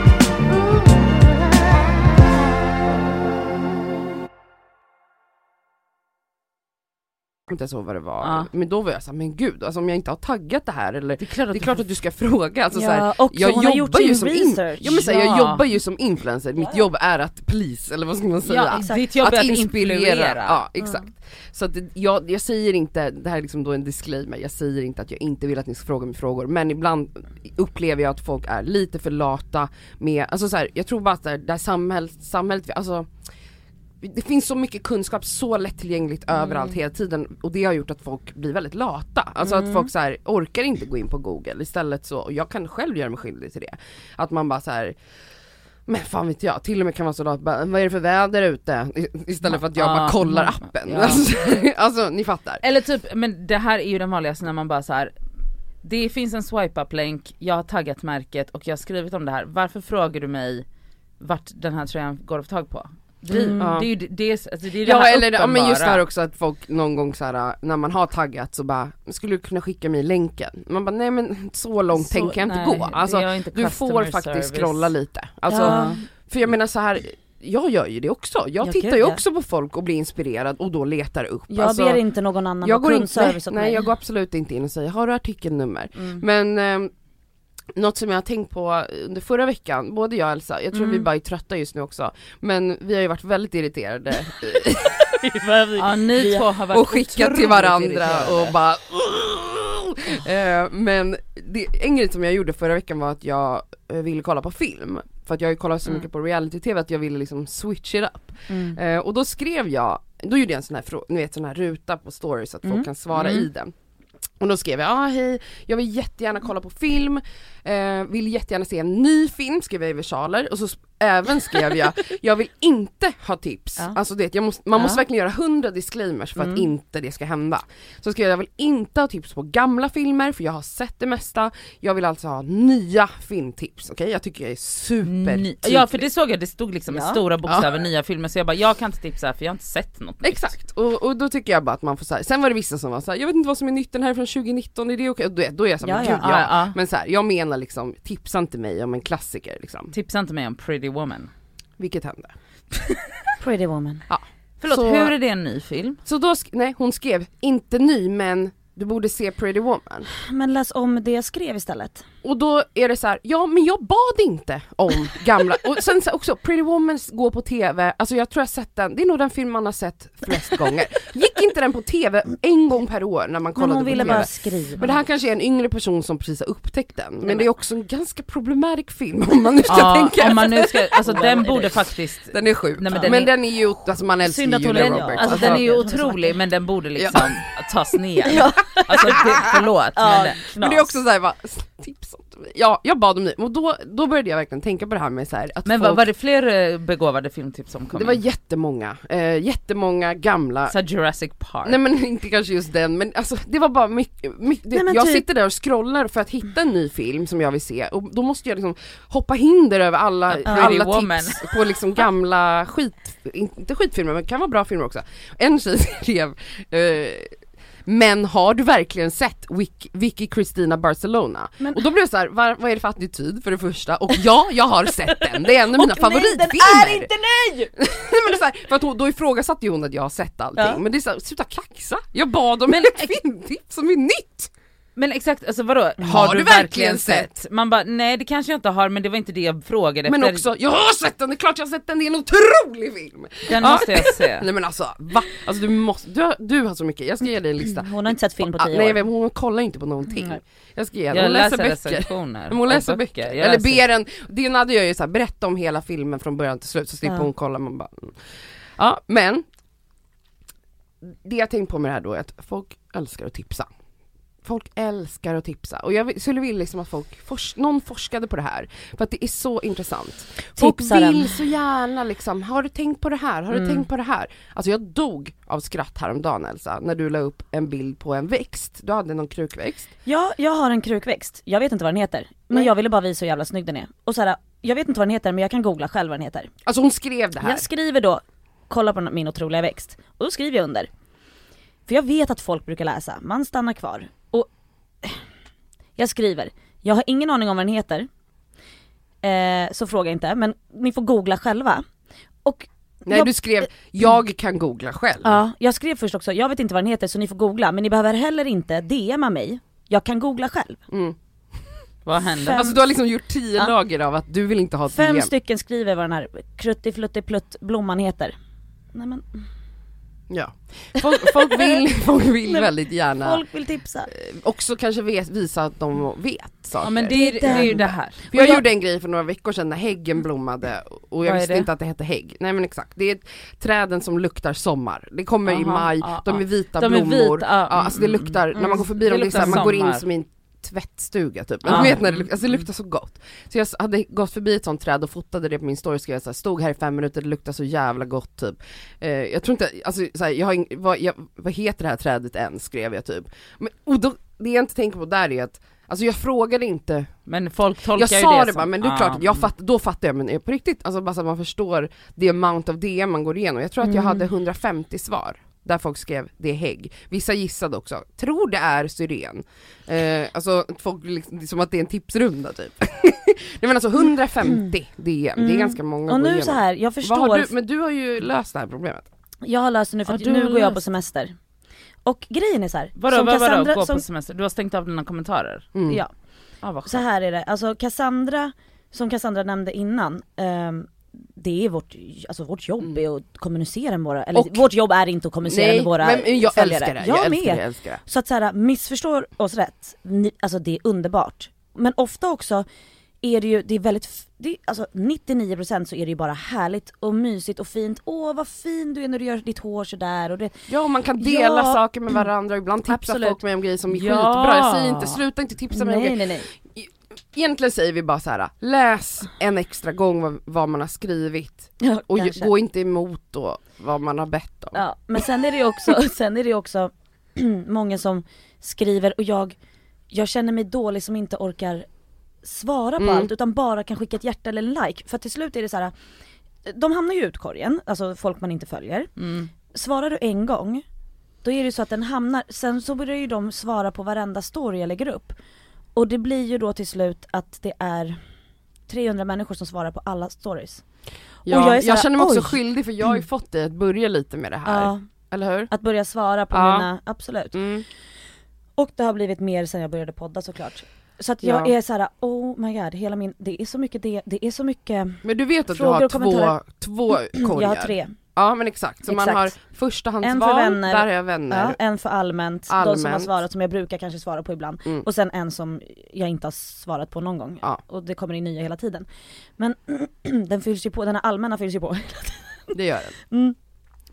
Inte ens ihåg vad det var. Ja. Men då var jag såhär, men gud, alltså om jag inte har taggat det här eller Det är klart att, det är klart att du ska fråga. Alltså, Ja, så här, och jag gjort jobbar sin ju som in- ja, men så här, Ja. jag jobbar ju som influencer, mitt jobb är att please, eller vad ska man säga? ja, exakt. ditt jobb är att inspirera. influera. Ja exakt. Så att jag, jag säger inte, det här är liksom då en disclaimer, jag säger inte att jag inte vill att ni ska fråga mig frågor men ibland upplever jag att folk är lite för lata med, alltså så här, jag tror bara att det här samhället, samhället, alltså det finns så mycket kunskap så lättillgängligt överallt hela tiden och det har gjort att folk blir väldigt lata. Alltså att folk så här, orkar inte gå in på google istället så, och jag kan själv göra mig skyldig till det. Att man bara så här. Men fan vet jag, till och med kan vara så bara, vad är det för väder ute? Istället för att jag Ja, bara kollar mm, appen. ja. Alltså, alltså ni fattar. Eller typ, men det här är ju den vanligaste när man bara så här. Det finns en swipe up länk, jag har taggat märket och jag har skrivit om det här. Varför frågar du mig vart den här tröjan går att få tag på? Det, Mm. det är ju det, alltså det, är det Ja här eller ja, men just det här också att folk någon gång så här när man har taggat så bara, skulle du kunna skicka mig länken? Man bara nej men så långt Så- tänker jag inte nej, gå. det Alltså inte du får faktiskt service. scrolla lite. Alltså, Ja. För jag menar så här. jag gör ju det också. Jag Ja, tittar ju också på folk och blir inspirerad och då letar upp. Jag Alltså, ber inte någon annan jag går inte, nej, kundservice åt nej mig. jag går absolut inte in och säger har du artikelnummer? Mm. Men ehm, något som jag har tänkt på under förra veckan, både jag och Elsa, jag tror Mm. vi bara är trötta just nu också, men vi har ju varit väldigt irriterade Ja ni två har varit och skickat till varandra irriterade. och bara Eh, Men det, en grej som jag gjorde förra veckan var att jag eh, ville kolla på film För att jag har ju kollat så Mm. mycket på reality-tv att jag ville liksom switch it up Mm. Eh, Och då skrev jag, då gjorde jag en sån här, ni vet, sån här ruta på stories så att Mm. folk kan svara Mm. i den och då skrev jag, ah, hej, jag vill jättegärna kolla på film, eh, vill jättegärna se en ny film, skrev jag i versaler. Och så även skrev jag, jag vill inte ha tips. Ja. Alltså det, jag måste, man Ja. måste verkligen göra hundra disclaimers för Mm. att inte det ska hända. Så skrev jag, jag vill inte ha tips på gamla filmer för jag har sett det mesta, jag vill alltså ha nya filmtips, okej? Jag tycker jag är super Ny- Ja för det såg jag, det stod liksom med Ja. stora bokstäver nya filmer så jag bara jag kan inte tipsa för jag har inte sett något nytt. Exakt, och, och då tycker jag bara att man får säga. sen var det vissa som var såhär, jag vet inte vad som är nytt, den här är från 2019, är det okej? Och Då, är- då är jag såhär, Ja, men ja. gud ja. Men så här, jag menar liksom, tipsa inte mig om en klassiker liksom. Tipsa inte mig om Pretty Woman. Vilket hände. Pretty woman. Förlåt, Så- hur är det en ny film? Så då, nej hon skrev, inte ny men du borde se Pretty Woman. Men läs om det jag skrev istället. Och då är det så här, ja men jag bad inte om gamla, och sen så också Pretty Woman går på TV, alltså jag tror jag sett den, det är nog den film man har sett flest gånger. Gick inte den på TV en gång per år när man Men kollade hon på ville TV? bara skriva. Men det här kanske är en yngre person som precis har upptäckt den, men men- det är också en ganska problematisk film om man nu ska Ja, tänka om man nu ska, alltså den borde is. faktiskt Den är sjuk. Nej, men men, den den, är- är... ju, alltså man älskar ju hon Julia är- Roberts. Alltså Alltså, den är ju hon är otrolig men den borde liksom tas ner. Alltså det, förlåt men Ja, det, Men det är också såhär, mig. Ja, jag bad om det, och då, då började jag verkligen tänka på det här med så här, att Men folk, var det fler eh, begåvade filmtips som kom det var in? jättemånga, eh, jättemånga gamla Så Jurassic Park. Nej men inte kanske just den, men alltså det var bara mycket, mycket Nej, jag typ- sitter där och scrollar för att hitta en ny film som jag vill se och då måste jag liksom hoppa hinder över alla, alla Woman. tips på liksom gamla skit, inte skitfilmer men det kan vara bra filmer också. En tjej skrev eh, men har du verkligen sett Vic, Vicky Cristina Barcelona? Men- Och då blev det så här, vad, vad är det för attityd för det första? Och ja, jag har sett den, det är en av mina Och nej, favoritfilmer! den är inte ny! Nej men det är så här, för att hon, då ifrågasatte ju hon att jag har sett allting, Ja. men det är såhär, sluta kaxa! Jag bad om Men- ett filmtips som är nytt! Men exakt, alltså vadå? Har, Har du, du verkligen verkligen sett? Man bara, nej det kanske jag inte har men det var inte det jag frågade Men efter. också, jag har sett den, det är klart jag har sett den, det är en otrolig film! Den Ja. måste jag se. Nej men alltså va? Alltså du måste, du har, du har så mycket, jag ska ge dig en lista. Hon har inte sett film på Ah, tio Nej år. men hon kollar inte på någonting. Nej. Jag ska ge henne, Jag hon läser, läser böcker. hon läser böcker, Jag eller ber en, det Nadja gör ju såhär, berätta om hela filmen från början till slut så slipper Ja. hon kolla, man bara mm. Ja men Det jag tänkt på med det här då är att folk älskar att tipsa Folk älskar att tipsa och jag skulle vilja liksom att folk, fors, någon forskade på det här för att det är så intressant. Folk Tipsaren. vill så gärna liksom, har du tänkt på det här? Har du Mm. tänkt på det här? Alltså jag dog av skratt häromdagen Elsa, när du la upp en bild på en växt, du hade någon krukväxt. Ja, jag har en krukväxt. Jag vet inte vad den heter. Men Nej. jag ville bara visa hur jävla snygg den är. Och så här, jag vet inte vad den heter men jag kan googla själv vad den heter. Alltså hon skrev det här. Jag skriver då, kolla på min otroliga växt. Och då skriver jag under. För jag vet att folk brukar läsa, man stannar kvar. Jag skriver, jag har ingen aning om vad den heter. Eh, så fråga inte, men ni får googla själva. Och Nej jag, du skrev, jag kan googla själv. Ja, jag skrev först också, jag vet inte vad den heter så ni får googla, men ni behöver heller inte DMa mig. Jag kan googla själv. Mm. Vad händer? Fem- Alltså du har liksom gjort tio Ja. lager av att du vill inte ha ett Fem DM. stycken skriver vad den här kruttifluttiplutt blomman heter. Nej men, Ja. Folk, folk vill, folk vill väldigt gärna folk vill tipsa. också kanske vet, visa att de vet saker. Ja men det är, det är ju det här. För jag, jag- gjorde en grej för några veckor sedan när häggen blommade och jag är visste det? inte att det hette hägg. Nej men exakt, det är träden som luktar sommar. Det kommer i Aha, maj, ja, de är vita De är blommor. vita, ja, ja, alltså det mm, luktar, mm, när man går förbi dem, det det är så här, luktar man går in som i en tvättstuga typ. Man vet när det alltså det luktar så gott. Så jag hade gått förbi ett sånt träd och fotade det på min story och skrev så här, stod här i fem minuter, det luktar så jävla gott typ. Eh, jag tror inte, alltså så här, jag har ing, vad, jag, vad heter det här trädet än skrev jag typ. Men, och då, det jag inte tänker på där är att Alltså jag frågade inte, Men folk tolkar jag sa det det som- bara men det är klart, jag mm. fatt, då fattar jag men på riktigt, alltså bara så att man förstår the amount of DM man går igenom. Jag tror att jag Mm. hade 150 svar där folk skrev det är hägg. Vissa gissade också, tror det är syren. Eh, alltså folk liksom, som att det är en tipsrunda typ. Nej men alltså 150 DM, det är Mm. ganska många Och nu så här, jag förstår, har du, men du har ju löst det här problemet. jag har löst det nu för att nu går jag på semester. Och grejen är så här, Vadå, som vad, vadå, Cassandra, gå som, på semester? Du har stängt av dina kommentarer? Mm. ja, Ah, så här är det, alltså Cassandra, som Cassandra nämnde innan, ehm, det är vårt, alltså vårt jobb Mm. är att kommunicera med våra, eller Och- vårt jobb är inte att kommunicera med våra men jag följare. älskar det, Jag, jag, med. älskar det, jag älskar det. Så att så här, missförstår oss rätt, ni, alltså det är underbart. Men ofta också är det ju, det är väldigt, det är, alltså 99% så är det ju bara härligt och mysigt och fint. Åh vad fin du är när du gör ditt hår sådär och det, Ja man kan dela Ja. saker med varandra, ibland tipsar Absolut. folk mig om grejer som är Ja. skitbra, jag säger inte sluta inte tipsa mig om nej grejer. nej nej. Egentligen säger vi bara så här: läs en extra gång vad, vad man har skrivit Ja, och ju- kanske. gå inte emot då vad man har bett om. Ja, men sen är det ju också, sen är det ju också många som skriver och jag, jag känner mig dålig som inte orkar svara på Mm. allt utan bara kan skicka ett hjärta eller en like. För till slut är det så här. de hamnar ju i utkorgen, alltså folk man inte följer. Mm. Svarar du en gång, då är det så att den hamnar, sen så börjar ju de svara på varenda story jag lägger upp. Och det blir ju då till slut att det är 300 människor som svarar på alla stories. Ja, jag jag, här, känner mig också oj. skyldig för jag har ju fått dig att börja lite med det här, Ja, eller hur? att börja svara på Ja. mina, absolut. Mm. Och det har blivit mer sen jag började podda såklart. Så att jag Ja. är så här: oh my god, hela min, det är så mycket det, det är så mycket, Men du vet att du har två, två korgar? jag har tre. Ja men exakt, så man Exakt. har förstahandsval, En för vänner. där har jag vänner. Ja, en för allmänt, de som har Allmänt. svarat som jag brukar kanske svara på ibland. Mm. Och sen en som jag inte har svarat på någon gång. Ja. Och det kommer in nya hela tiden. Men den fylls ju på, den här allmänna fylls ju på. Det gör den. Mm.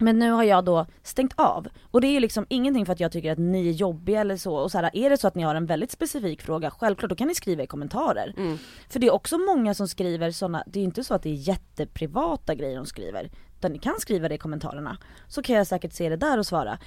Men nu har jag då stängt av. Och det är ju liksom ingenting för att jag tycker att ni är jobbiga eller så. Och så här, är det så att ni har en väldigt specifik fråga, självklart då kan ni skriva i kommentarer. Mm. För det är också många som skriver sådana, det är ju inte så att det är jätteprivata grejer de skriver. Utan ni kan skriva det i kommentarerna. Så kan jag säkert se det där och svara.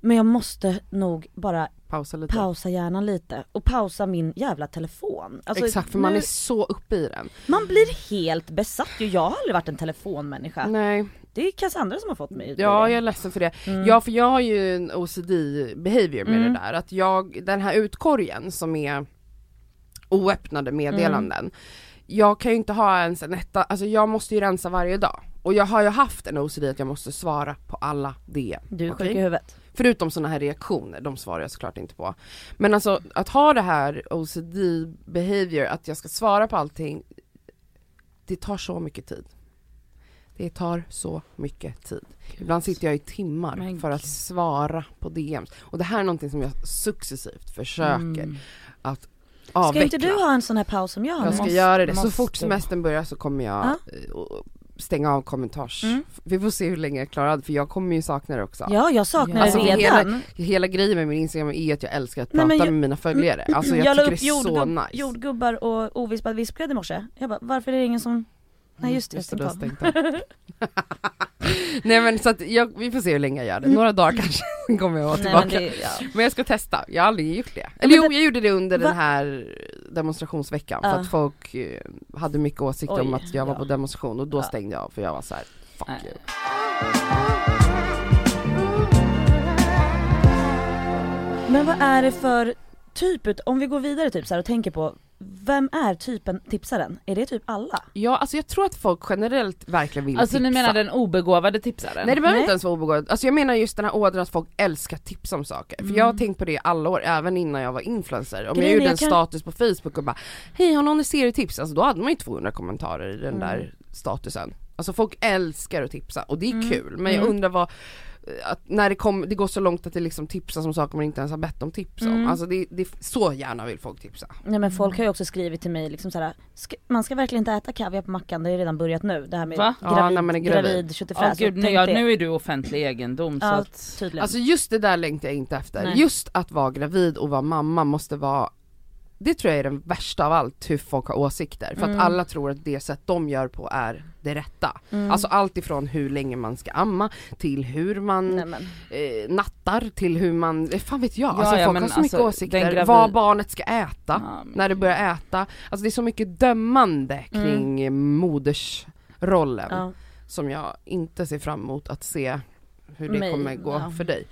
Men jag måste nog bara Pausa lite. pausa hjärnan lite och pausa min jävla telefon. Alltså, exakt, för man nu- är så uppe i den. man blir helt besatt ju. Jag har aldrig varit en telefonmänniska. Nej, Det är Cassandra som har fått mig ut ja jag är ledsen för det. Mm. Ja för jag har ju en OCD behavior med Mm. det där, att jag, den här utkorgen som är oöppnade meddelanden, Mm. jag kan ju inte ha ens en etta, alltså jag måste ju rensa varje dag. Och jag har ju haft en OCD att jag måste svara på alla DM. Du är sjuk i huvudet. Förutom sådana här reaktioner, de svarar jag såklart inte på. Men alltså att ha det här OCD behavior, att jag ska svara på allting, det tar så mycket tid. Det tar så mycket tid. Ibland sitter jag i timmar Men för att svara på DMs. Och det här är någonting som jag successivt försöker Mm. att Ska avveckla. inte du ha en sån här paus som jag har Jag ska måste- göra det. Så fort semestern börjar så kommer jag Ja. Stänga av kommentars. Mm. Vi får se hur länge jag klarar det för jag kommer ju sakna det också. Ja, jag saknar Alltså, det redan. Hela grejen med min Instagram är att jag älskar att Nej, prata men jag- med mina följare. Alltså jag, jag tycker upp det är så jordgubb, nice. jordgubbar och ovispad vispgrädde i morse. Jag bara, varför är det ingen som... Nej just det, jag Mm, Just det, du har stängt av. Nej men så att jag, vi får se hur länge jag gör det. Några dagar kanske kommer jag vara Nej, tillbaka. men men, det, ja. jag ska testa, jag har aldrig gjort det. men Eller jo, jag gjorde det under Va? den här demonstrationsveckan för att folk eh, hade mycket åsikter om att jag var ja. på demonstration och då Ja. stängde jag av för jag var så här: fuck Nej. you. Men vad är det för typ, om vi går vidare typ så här och tänker på, vem är typen tipsaren? Är det typ alla? Ja alltså jag tror att folk generellt verkligen vill Alltså tipsa. ni menar den obegåvade tipsaren? Nej det behöver Nej. inte ens vara obegåvat, alltså jag menar just den här ådran att folk älskar tips om saker. För Mm. jag har tänkt på det i alla år, även innan jag var influencer. Om Grejen jag gjorde en jag kan- status på Facebook och bara Hej har någon serietips? Alltså då hade man ju 200 kommentarer i den Mm. där statusen. Alltså folk älskar att tipsa och det är Mm. kul men jag Mm. undrar vad att när det, kom, det går så långt att det liksom tipsas om saker man inte ens har bett om tips om. Mm. Alltså det, det, så gärna vill folk tipsa. Nej men folk har ju också skrivit till mig liksom så här, ska, man ska verkligen inte äta kaviar på mackan, det har ju redan börjat nu. Det här med Va? Ja, gravid, när man är gravid. gravid köttfärs. Ja gud, tänk ja, nu är du offentlig egendom så Ja, att... tydligen. Alltså just det där längtar jag inte efter. Nej. Just att vara gravid och vara mamma måste vara det tror jag är den värsta av allt, hur folk har åsikter. För Mm. att alla tror att det sätt de gör på är det rätta. Mm. Alltså allt ifrån hur länge man ska amma, till hur man eh, nattar, till hur man, eh, fan vet jag. Ja, alltså ja, folk har så mycket alltså, åsikter. den gravid- Vad barnet ska äta, Ja, men- när det börjar äta. Alltså det är så mycket dömande Mm. kring eh, modersrollen Ja. som jag inte ser fram emot att se hur det Mig, kommer gå ja. för dig.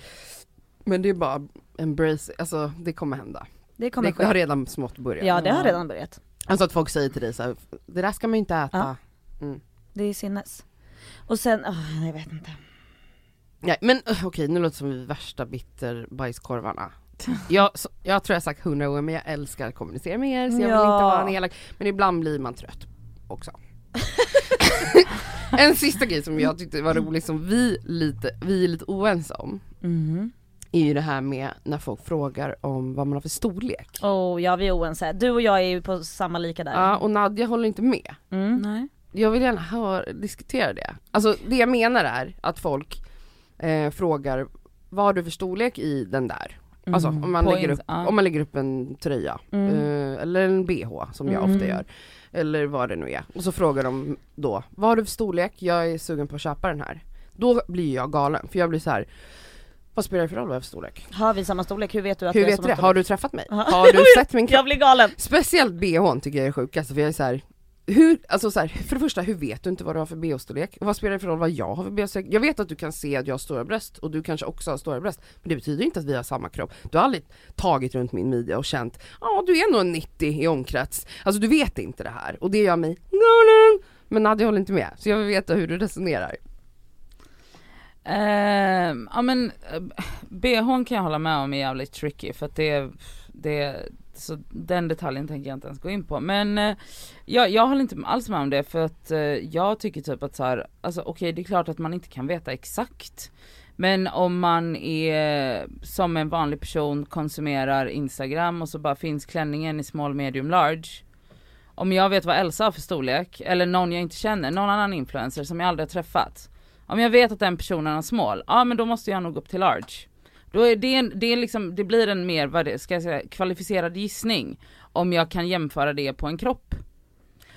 Men det är bara embrace, alltså det kommer hända. Det kommer Det har ske. redan smått börjat. Ja det har redan börjat. Alltså att folk säger till dig så här, det där ska man ju inte äta. Ja. Det är sinnes. Och sen, åh, jag vet inte. Nej men uh, okej nu låter det som vi är värsta bitterbajskorvarna. Jag, så, jag tror jag har sagt hundra gånger men jag älskar att kommunicera med er så jag vill Ja. inte vara en elak. Men ibland blir man trött också. en sista grej som jag tyckte var rolig som vi, lite, vi är lite oense om. Mhm. Är ju det här med när folk frågar om vad man har för storlek. Oh, ja vi är oense. Du och jag är ju på samma lika där. Ja, och Nadja håller inte med. Mm. Nej. Jag vill gärna höra, diskutera det. Alltså det jag menar är att folk eh, frågar vad har du för storlek i den där? Alltså Mm. om man, lägger upp, om man lägger upp en tröja Mm. eh, eller en bh som jag Mm. ofta gör. Eller vad det nu är. Och så frågar de då, vad har du för storlek? Jag är sugen på att köpa den här. Då blir jag galen för jag blir så här. Vad spelar det för roll vad jag för storlek? Har vi samma storlek? Hur vet du att Hur vi har vet du samma det? Har storlek? du träffat mig? Ja. Har du sett min kropp? Jag blir galen! Speciellt bhn tycker jag är sjukast för jag är så här. Hur, alltså så här, för det första, hur vet du inte vad du har för bh-storlek? Vad spelar det för roll vad jag har för bh-storlek? Jag vet att du kan se att jag har stora bröst och du kanske också har stora bröst Men det betyder inte att vi har samma kropp Du har aldrig tagit runt min midja och känt Ja du är nog en 90 i omkrets Alltså du vet inte det här och det gör mig no, no. Men Nadja håller inte med så jag vill veta hur du resonerar Uh, ja men eh, bhn kan jag hålla med om är jävligt tricky för att det, det så den detaljen tänker jag inte ens gå in på. Men uh, jag, jag håller inte alls med om det för att uh, jag tycker typ att så här, alltså okej det är klart att man inte kan veta exakt men om man är som en vanlig person konsumerar instagram och så bara finns klänningen i small medium large. Om jag vet vad Elsa har för storlek eller någon jag inte känner, någon annan influencer som jag aldrig har träffat om jag vet att den personen har small, ja men då måste jag nog upp till large. Då är det, en, det, är liksom, det blir en mer, vad det, ska jag säga, kvalificerad gissning om jag kan jämföra det på en kropp.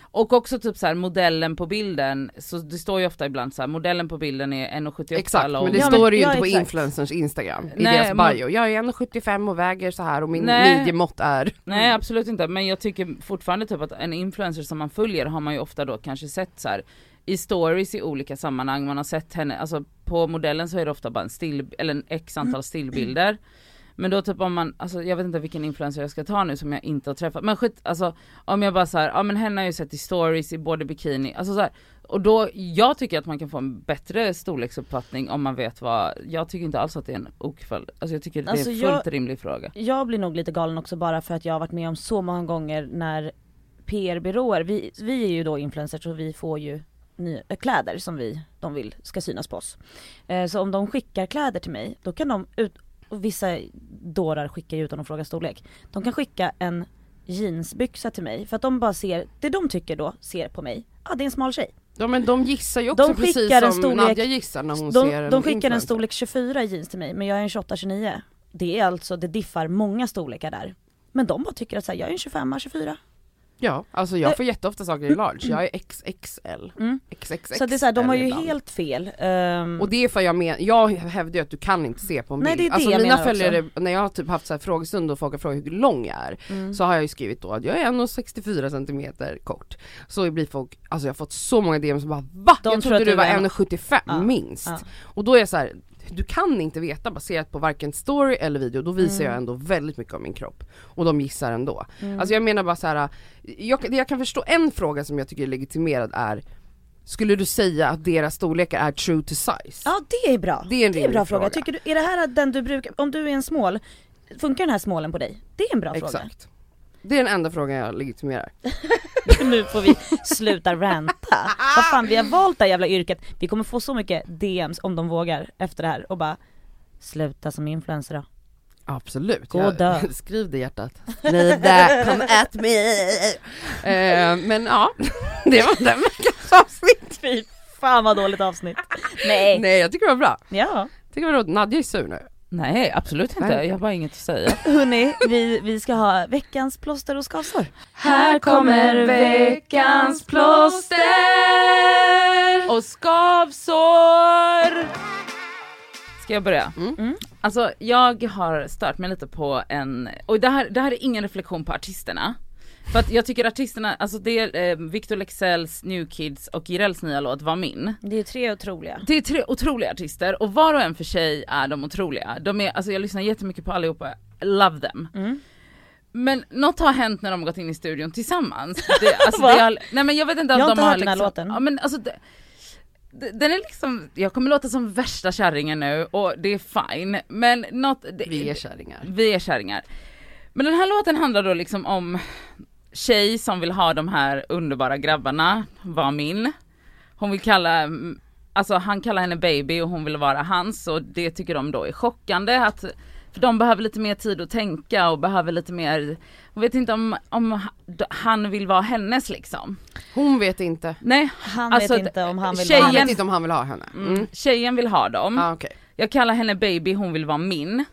Och också typ så här modellen på bilden, så det står ju ofta ibland så här, modellen på bilden är 1,78 Exakt, lång. men det Ja, står men- ju ja, inte på exakt. influencers instagram i Nej, deras bio Jag är 1,75 och väger så här och min Nej. midjemått är Nej absolut inte, men jag tycker fortfarande typ att en influencer som man följer har man ju ofta då kanske sett så här i stories i olika sammanhang, man har sett henne, alltså på modellen så är det ofta bara en still, eller en x antal stillbilder. Men då typ om man, alltså jag vet inte vilken influencer jag ska ta nu som jag inte har träffat, men skit, alltså om jag bara såhär, ja men henne har jag ju sett i stories i både bikini, alltså så här, och då, jag tycker att man kan få en bättre storleksuppfattning om man vet vad, jag tycker inte alls att det är en okväll, alltså jag tycker det Alltså, är en fullt jag- rimlig fråga. Jag blir nog lite galen också bara för att jag har varit med om så många gånger när PR-byråer, vi, vi är ju då influencers så vi får ju kläder som vi, de vill ska synas på oss. Eh, så om de skickar kläder till mig, då kan de, ut, och vissa dårar skickar ju utan att fråga storlek. De kan skicka en jeansbyxa till mig för att de bara ser, det de tycker då ser på mig, ja ah, det är en smal tjej. Ja men de gissar ju också De precis skickar en som storlek- Nadja gissar när hon ser De, en de skickar en influencer. storlek 24 i jeans till mig men jag är en 28-29. Det är alltså, det diffar många storlekar där. Men de bara tycker att så här, jag är en 25 24 Ja, alltså jag får jätteofta saker i large, jag är XXL. Mm. XXXL Så det är så här, de har ju ibland. helt fel. Ehm, Och det är för jag men, jag hävdar ju att du kan inte se på en bild. Nej, det är det alltså jag mina menar följare, när jag har typ haft så här frågestund och folk har frågat hur lång jag är, mm. så har jag ju skrivit då att jag är 1,64 cm kort. Så blir folk, alltså jag har fått så många DM som bara VA? De jag trodde du var var en- 1,75 Ja, minst. ja. Och då är jag så här, du kan inte veta baserat på varken story eller video, då visar Mm. jag ändå väldigt mycket av min kropp. Och de gissar ändå. Mm. Alltså jag menar bara så här. Jag, jag kan förstå en fråga som jag tycker är legitimerad är Skulle du säga att deras storlekar är true to size? Ja det är bra. Det är en det är en bra fråga. fråga. Tycker du, är det här den du brukar, om du är en smål, funkar den här smålen på dig? Det är en bra fråga. Det är den enda frågan jag legitimerar. nu får vi sluta ranta. Vad fan vi har valt det här jävla yrket. Vi kommer få så mycket DMs om de vågar efter det här och bara Sluta som influencer då. Absolut. Gå Jag- och dö. Skriv det hjärtat. Skriv det, come at me. Eh, men ja, det var den veckans avsnitt. Fy fan vad dåligt avsnitt. Nej. Nej jag tycker det var bra. Ja. Jag tycker det var roligt. Nadja är sur nu. Nej absolut inte, Nej. jag har bara inget att säga. Hörni, vi, vi ska ha veckans plåster och skavsår. Här kommer veckans plåster och skavsår! Ska jag börja? Mm. Mm. Alltså jag har stört mig lite på en, och det här, det här är ingen reflektion på artisterna. För att jag tycker artisterna, alltså det är eh, Victor Leksells, New Kids och Jirels nya låt Var min. Det är tre otroliga. Det är tre otroliga artister och var och en för sig är de otroliga. De är, alltså jag lyssnar jättemycket på allihopa, love them. Mm. Men något har hänt när de har gått in i studion tillsammans. Det, alltså Va? det har, nej men jag vet inte om Jag har de inte har hört den här liksom, låten. Ja men alltså det- den är liksom, jag kommer låta som värsta kärringen nu och det är fine. Men något, det, Vi är kärringar. vi är kärringar. Men den här låten handlar då liksom om tjej som vill ha de här underbara grabbarna, var min. Hon vill kalla, alltså han kallar henne baby och hon vill vara hans och det tycker de då är chockande att för de behöver lite mer tid att tänka och behöver lite mer, hon vet inte om, om han vill vara hennes liksom. Hon vet inte. Nej, Han Alltså, vet inte om han vill tjejen- Han vara... vet inte om han vill ha henne. mm. Tjejen vill ha dem. Ah, okej. Jag kallar henne baby, hon vill vara min.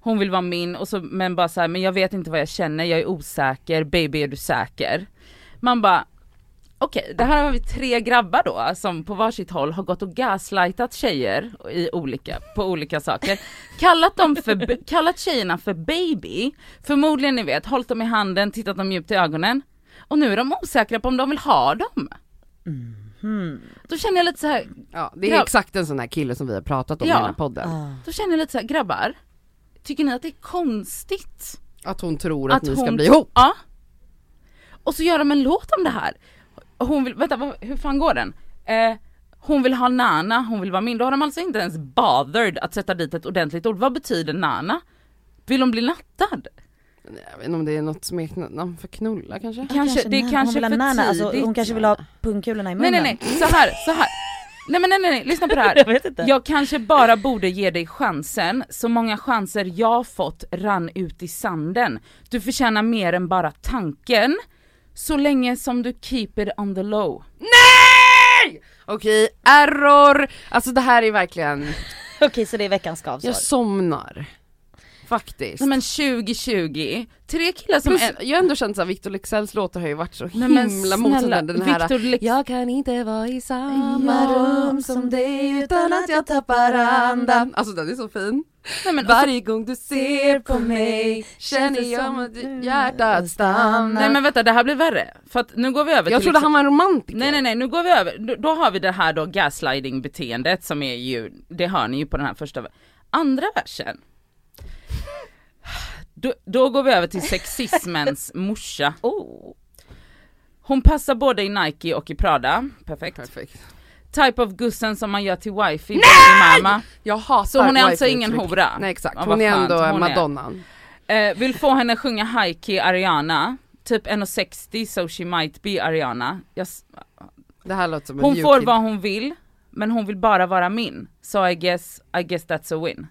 Hon vill vara min och så, men bara så här, men jag vet inte vad jag känner, jag är osäker, baby är du säker? Man bara, okej det här har vi tre grabbar då som på varsitt håll har gått och gaslightat tjejer i olika, på olika saker. Kallat dem för, kallat tjejerna för baby, förmodligen ni vet, hållit dem i handen, tittat dem djupt i ögonen. Och nu är de osäkra på om de vill ha dem. Hmm. Då känner jag lite så här, Ja, det är Grabb- exakt en sån här kille som vi har pratat om Ja. i den här podden. Ah. då känner jag lite så här, grabbar, tycker ni att det är konstigt Att hon tror att, Att ni ska hon- bli ihop. Ja. Och så gör de en låt om det här. Hon vill, vänta vad, hur fan går den? Eh, hon vill ha Nana, hon vill vara min. Då har de alltså inte ens bothered att sätta dit ett ordentligt ord. Vad betyder Nana? Vill hon bli nattad? Jag vet inte om det är något smeknamn för knulla kanske? Kanske, det är kanske hon vill för nana, alltså, tidigt. hon kanske vill ha pungkulorna i Nej munnen. nej nej, så här, så här. Nej men nej nej, nej. lyssna på det här. Jag vet inte. Jag kanske bara borde ge dig chansen, så många chanser jag fått rann ut i sanden. Du förtjänar mer än bara tanken, så länge som du keep it on the low. Nej! Okej, error! Alltså det här är verkligen, Okej så det är veckans skavsår. jag somnar. Faktiskt. Nej men 2020, tre killar som Plus, är... jag har ändå känt att Victor Leksells låtar har ju varit så Nej, himla motsägande den här Lex- Jag kan inte vara i samma Ja. rum som dig utan att jag tappar andan. Alltså den är så fin. Nej, men, Varje gång du ser på mig känner jag att hjärtat stannar. Nej men vänta det här blir värre, för att nu går vi över Jag till trodde liksom- han var en romantiker. Nej nej nej, nu går vi över, då, då har vi det här då gaslighting beteendet som är ju, det hör ni ju på den här första, andra versen. Då, då går vi över till sexismens morsa. Oh. Hon passar både i Nike och i Prada, perfekt. Perfekt. Type of gussen som man gör till wifi, baby mamma. Jag hatar Så hon är alltså ingen hora? Nej exakt, hon vad är ändå hon är. madonnan. Eh, vill få henne sjunga high key Ariana, typ 1,60 so she might be Ariana. Jag, Det här låter som en hon får kid. vad hon vill, men hon vill bara vara min. So I guess, I guess that's a win.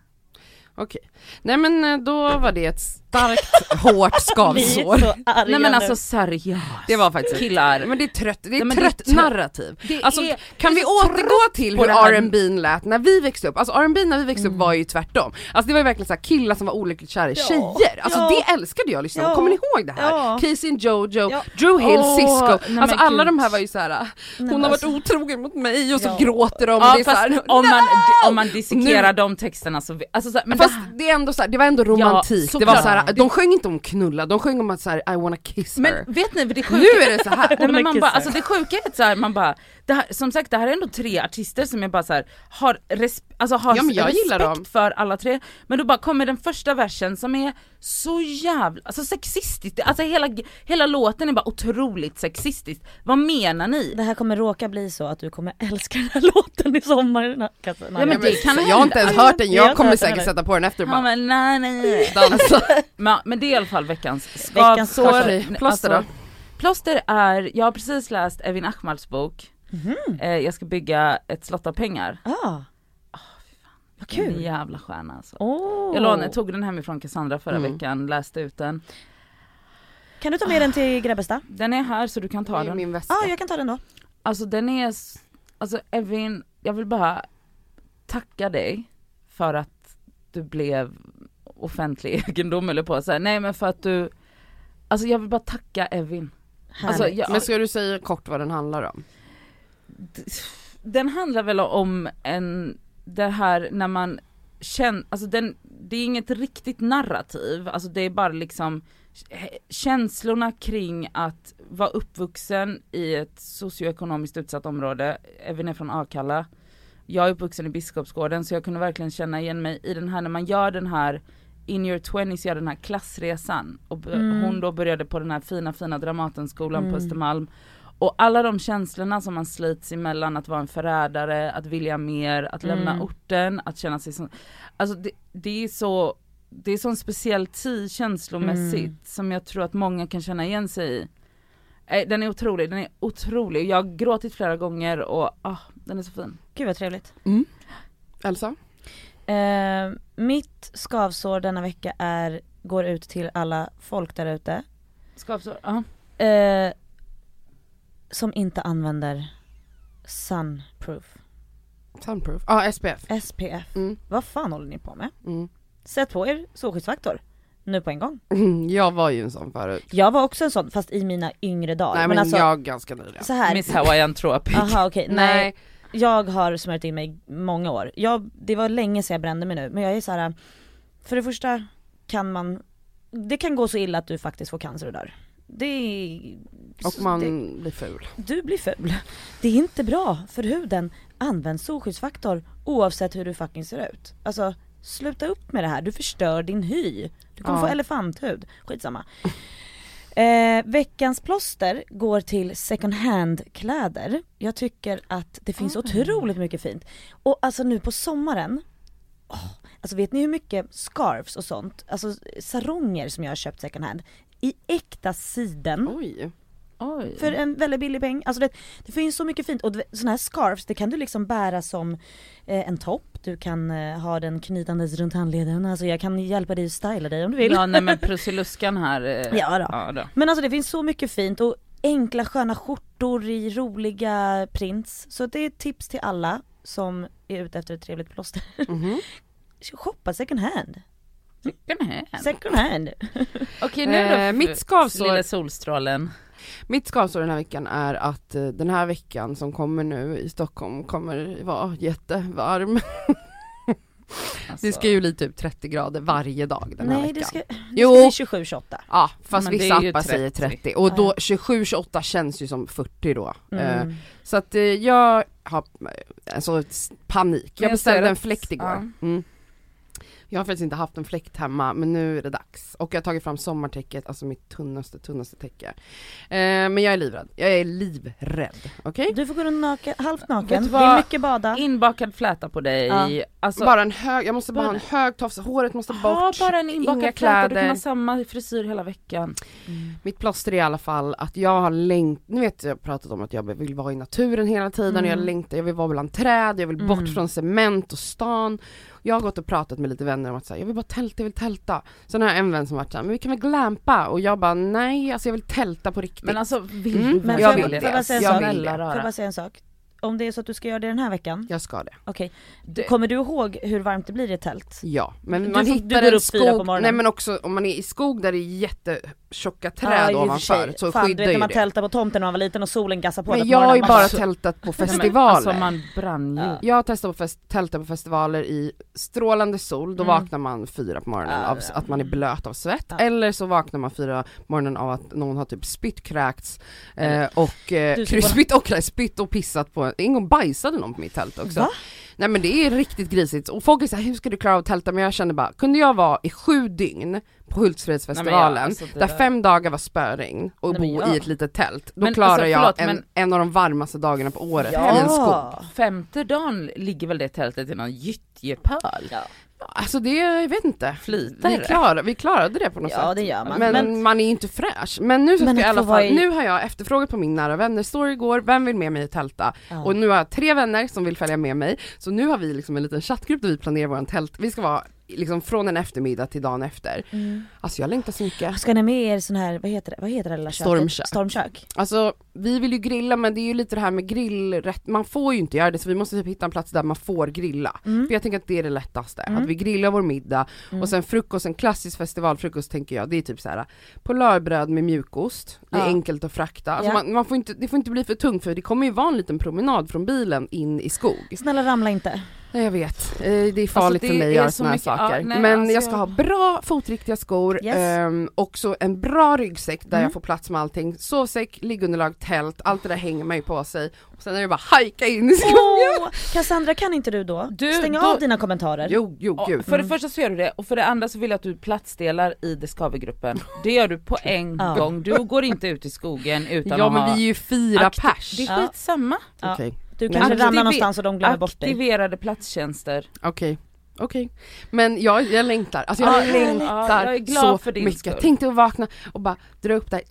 Okej. Nej men eh, då var det ett starkt, hårt Vi är skavsår. så arga Nej men alltså seriöst. Det var faktiskt Killar. Men det är trött, det är Nej, men det är trött trött. narrativ. Det Alltså är- kan vi återgå till hur. R&B lät när vi växte upp? Alltså R&B när vi växte upp Mm. var ju tvärtom. Alltså det var ju verkligen så här killar som var olyckligt kära i Ja. tjejer. Alltså Ja. det älskade jag att lyssna på, Ja. kommer ni ihåg det här? Ja. Casey and Jojo, Ja. Drew Hill, Åh, Cisco. nej, Alltså alla gud. de här var ju så här. Hon har varit alltså- otrogen mot mig och så Ja. gråter de och Ja det är så fast här, om man, om man dissekerar de texterna så, alltså så här, men Fast det, är ändå så det var ändå romantik, det var så här, de sjöng inte om knulla, de sjöng om att så här, I wanna kiss her. men vet ni, det sjuka nu är det så här. Nej, men man bara, alltså det sjuka är att så här, man bara, det här, som sagt det här är ändå tre artister som jag bara så här, har, res, alltså har Ja, men jag respekt dem. för alla tre, men då bara kommer den första versen som är så jävla, alltså sexistisk, alltså hela, hela låten är bara otroligt sexistisk. Vad menar ni? Det här kommer råka bli så att du kommer älska den här låten i sommar. kassen. Ja, men det kan hända. jag har inte ens hört den, Jag jag kommer säkert sätta på den efter och Ja, bara men nej, nej, nej. dansa. Men, men det är i alla fall veckans Veckans skavsår. Plåster då? Plåster är, jag har precis läst Evin Ahmads bok, Mhm. eh, jag ska bygga ett slott av pengar. Ah. Vad En kul. jävla stjärna alltså. Oh. Jag lånade, tog den hemifrån Cassandra förra Mm. veckan, läste ut den. Kan du ta med den till Grebbestad? Den är här så du kan ta Det är den. min väska. Ja, ah, jag kan ta den då. Alltså den är, alltså Evin, jag vill bara tacka dig för att du blev offentlig egendom eller på så här. nej men för att du, alltså jag vill bara tacka Evin. Alltså, jag, Men ska du säga kort vad den handlar om? den handlar väl om en, det här när man känner, alltså den, det är inget riktigt narrativ, alltså det är bara liksom känslorna kring att vara uppvuxen i ett socioekonomiskt utsatt område, även är från Akalla. Jag är uppvuxen i Biskopsgården så jag kunde verkligen känna igen mig i den här när man gör den här in your 20s gör den här klassresan och Mm. hon då började på den här fina fina Dramatenskolan Mm. på Östermalm och alla de känslorna som man slits emellan att vara en förrädare, att vilja mer, att lämna Mm. orten, att känna sig som, alltså det, det är så, det är sån speciell tid känslomässigt Mm. som jag tror att många kan känna igen sig i. Eh, Den är otrolig, den är otrolig. Jag har gråtit flera gånger och ah, den är så fin. Gud vad trevligt. Elsa? Eh, mitt skavsår denna vecka är, går ut till alla folk där ute. Skavsår, ja. Eh, som inte använder sunproof. Sunproof? Ja, ah, SPF. SPF. Mm. Vad fan håller ni på med? Mm. Sätt på er solskyddsfaktor. Nu på en gång. Jag var ju en sån förut. Jag var också en sån fast i mina yngre dagar. Nej men, alltså, jag ganska nyligen. så här. Miss Hawaiian Tropic. Aha okej, nej. Nej. Jag har smörjt in mig många år. Jag, det var länge sedan jag brände mig nu men jag är så här. För det första kan man, det kan gå så illa att du faktiskt får cancer och dör. Det är, Och man det, blir ful. du blir ful. Det är inte bra för huden. Använd solskyddsfaktor oavsett hur du fucking ser ut. Alltså sluta upp med det här, du förstör din hy. Du kommer Ja. få elefanthud, skitsamma. Eh, veckans plåster går till second hand kläder. Jag tycker att det finns Ah. otroligt mycket fint. Och alltså nu på sommaren, åh, alltså vet ni hur mycket scarves och sånt, alltså saronger som jag har köpt second hand i äkta siden Oj. Oj. för en väldigt billig peng. Alltså det, det finns så mycket fint och såna här scarves det kan du liksom bära som eh, en topp, du kan eh, ha den knytandes runt handleden, alltså jag kan hjälpa dig att styla dig om du vill. Ja nej men Prussiluskan här. eh, Ja då. Ja, då. Men alltså det finns så mycket fint och enkla sköna skjortor i roliga prints. Så det är ett tips till alla som är ute efter ett trevligt plåster. Mhm. Shoppa second hand. Second hand. Second hand. Okej nu då. Eh, mitt skavsår- Lilla solstrålen. Mitt skavsår den här veckan är att eh, den här veckan som kommer nu i Stockholm kommer vara jättevarm. Alltså, Det ska ju bli typ 30 grader varje dag den här Nej veckan. det ska, det Jo. ska bli 27-28. Ja fast Men vissa appar säger 30. 30 och då Ja. 27-28 känns ju som 40 då. Mm. Så att eh, jag har alltså panik. Jag jag beställde en fläkt igår. ja. Mm. Jag har faktiskt inte haft en fläkt hemma men nu är det dags. Och jag har tagit fram sommartäcket, alltså mitt tunnaste, tunnaste täcke. Eh, men jag är livrädd. Jag är livrädd. Okej? Du får gå runt naken, halvt naken, det är mycket bada. Inbakad fläta på dig, Ja. alltså Bara en hög, jag måste bara ha en hög tofs, håret måste bort. ha bara en inga inbakad fläta, du kan ha samma frisyr hela veckan. Mitt plåster är i alla fall att jag har längt, ni vet jag har pratat om att jag vill vara i naturen hela tiden, Mm. jag längtar, jag vill vara bland träd, jag vill bort Mm. från cement och stan. Jag har gått och pratat med lite vänner om att säga, jag vill bara tälta, jag vill tälta. Sen har jag en vän som varit såhär, men vi kan väl glampa? Och jag bara nej, alltså jag vill tälta på riktigt. Men alltså vill Mm, du Men jag vill jag, det. får jag vill det. Får bara säga en sak? Om det är så att du ska göra det den här veckan, jag ska det. okej. Det- Kommer du ihåg hur varmt det blir i ett tält? Ja, men Du man du hittar går en upp fyra på skog, morgonen. nej men också om man är i skog där det är jättetjocka träd för ovanför så Fan, du skyddar ju när man det. tältade på tomten när man var liten och solen gassade på Men en jag har ju bara bara- tältat på festivaler. Alltså man brann ju. Ja. Jag har testat på fest, tälta på festivaler i strålande sol, då Mm. vaknar man fyra på morgonen Ja, av ja. att man är blöt av svett, Ja. eller så vaknar man fyra på morgonen av att någon har typ spytt, kräkts eh, och eh, Du spytt och spytt och pissat på, en gång bajsade någon på mitt tält också. Va? Nej men det är riktigt grisigt och folk är såhär, hur ska du klara av att tälta? Men jag kände bara, kunde jag vara i sju dygn på Hultsfredsfestivalen, Nej, ja, alltså där där- fem dagar var spöregn och Nej, bo ja. i ett litet tält, då Men klarar alltså, jag förlåt, en, men- en av de varmaste dagarna på året i en skog. Ja! Femte dagen ligger väl det tältet i någon gyttjepöl? Ja. Alltså det, jag vet inte. Flyter Vi, klarade, vi klarade det på något Ja, sätt. det gör man. Men, Men- man är ju inte fräsch. Men nu så Men ska jag i alla fall, i- nu har jag efterfrågat på min nära vänner story igår, vem vill med mig tälta? Ja. Och nu har jag tre vänner som vill följa med mig, så nu har vi liksom en liten chattgrupp där vi planerar våran tält, vi ska vara liksom från en eftermiddag till dagen efter. Mm. Alltså jag längtar så mycket. Ska ni med er sån här, vad heter det, vad heter det lilla köket? Stormkök. Stormkök. Alltså vi vill ju grilla men det är ju lite det här med grillrätt, man får ju inte göra det så vi måste typ hitta en plats där man får grilla. Mm. För jag tänker att det är det lättaste, Mm. att vi grillar vår middag Mm. och sen frukost, en klassisk festivalfrukost tänker jag, det är typ så här polarbröd med mjukost, det är Ja. enkelt att frakta, alltså Ja. man, man får inte, det får inte bli för tungt för det kommer ju vara en liten promenad från bilen in i skog. Snälla ramla inte. Nej jag vet, Eh, det är farligt det för mig att är göra så såna här mycket- ja, saker. nej, men alltså jag ska ha bra fotriktiga skor, Yes. ehm, också en bra ryggsäck där Mm. jag får plats med allting, sovsäck, liggunderlag, tält, allt det där hänger man ju på sig. Och sen är det bara hajka in i skogen. Åh! Cassandra kan inte du då? Du, Stänga då- av dina kommentarer. Jo, jo Ja, gud. för det första så gör du det och för det andra så vill jag att du platsdelar i Discover-gruppen. Det gör du på en Ja. gång, du går inte ut i skogen utan Ja att men ha vi är ju fyra pers. Det är skitsamma. Ja. Okej, Du kanske men- ramlar någonstans och de glömmer bort dig. Aktiverade platstjänster. okej. Okej, men jag, jag längtar, alltså jag Ja, längtar Ja, jag är glad så för din mycket. skull. Tänk dig att vakna och bara dra upp där,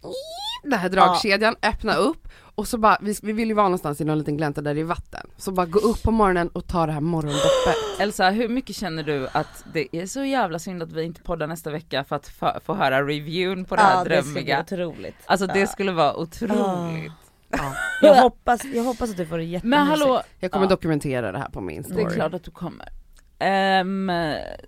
den här dragkedjan, öppna upp och så bara, vi, vi vill ju vara någonstans i någon liten glänta där det är vatten. Så bara gå upp på morgonen och ta det här morgondoppet. Elsa, hur mycket känner du att det är så jävla synd att vi inte poddar nästa vecka för att få, höra reviewn på det här Ja, det skulle drömmiga? bli otroligt. Alltså det Ja. skulle vara otroligt. Jag hoppas, jag hoppas att du får det jättemysigt. Men hallå, Jag kommer Ja. dokumentera det här på min det är story. klart att du kommer. Ehm,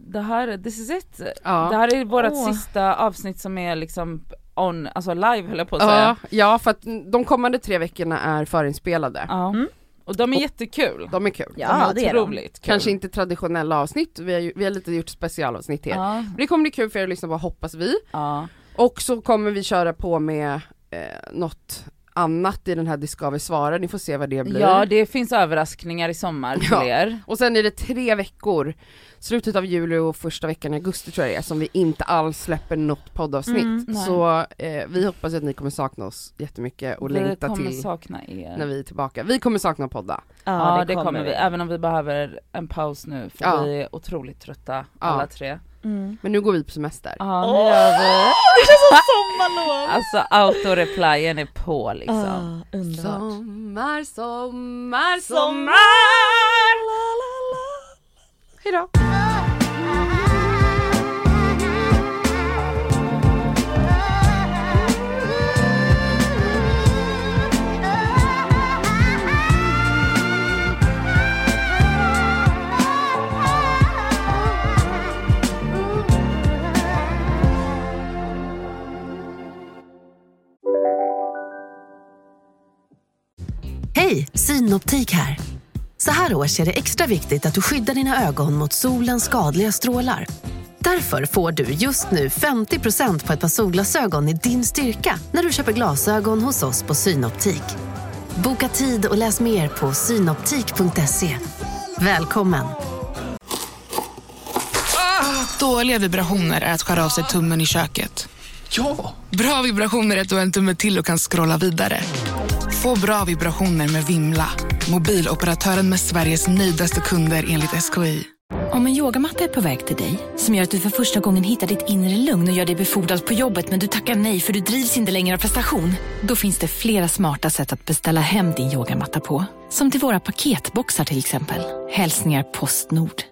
det här, this is it. Ja. Det här är vårt Åh. sista avsnitt som är liksom on, alltså live höll jag på att säga. Ja, ja, för att de kommande tre veckorna är förinspelade. Ja. Mm. Och de är jättekul. De är kul. Ja, de det är de. otroligt kul. Kanske inte traditionella avsnitt, vi har, ju, vi har lite gjort specialavsnitt här. Ja, Men Det kommer bli kul för er att lyssna på hoppas vi. ja. Och så kommer vi köra på med eh, något annat i den här Discover svarar, ni får se vad det blir. ja, det finns överraskningar i sommar till Ja. er. Och sen är det tre veckor, slutet av juli och första veckan i augusti tror jag det är, som vi inte alls släpper något poddavsnitt. Mm, så eh, vi hoppas att ni kommer sakna oss jättemycket och vi längta till sakna er. när vi är tillbaka. Vi kommer sakna podda. Ja, det, kommer vi. även om vi behöver en paus nu för Ja. vi är otroligt trötta alla tre. Mm. Men nu går vi på semester. Ja, nu gör vi. Det känns som sommarlov! Alltså autoreplyen är på liksom. Ah, underbart. Sommar, sommar, Sommar! Hejdå! Hej, Synoptik här. Så här års är det extra viktigt att du skyddar dina ögon mot solens skadliga strålar. Därför får du just nu 50% på ett par solglasögon i din styrka när du köper glasögon hos oss på Synoptik. Boka tid och läs mer på synoptik.se. Välkommen! Dåliga vibrationer är att skära av sig tummen i köket. Ja! Bra vibrationer är att du har en tumme till och kan scrolla vidare. Få bra vibrationer med Vimla. Mobiloperatören med Sveriges nöjdaste kunder enligt SKI. Om en yogamatta är på väg till dig, som gör att du för första gången hittar ditt inre lugn och gör dig befordrad på jobbet men du tackar nej för du drivs inte längre av prestation. Då finns det flera smarta sätt att beställa hem din yogamatta på. Som till våra paketboxar till exempel. Hälsningar Postnord.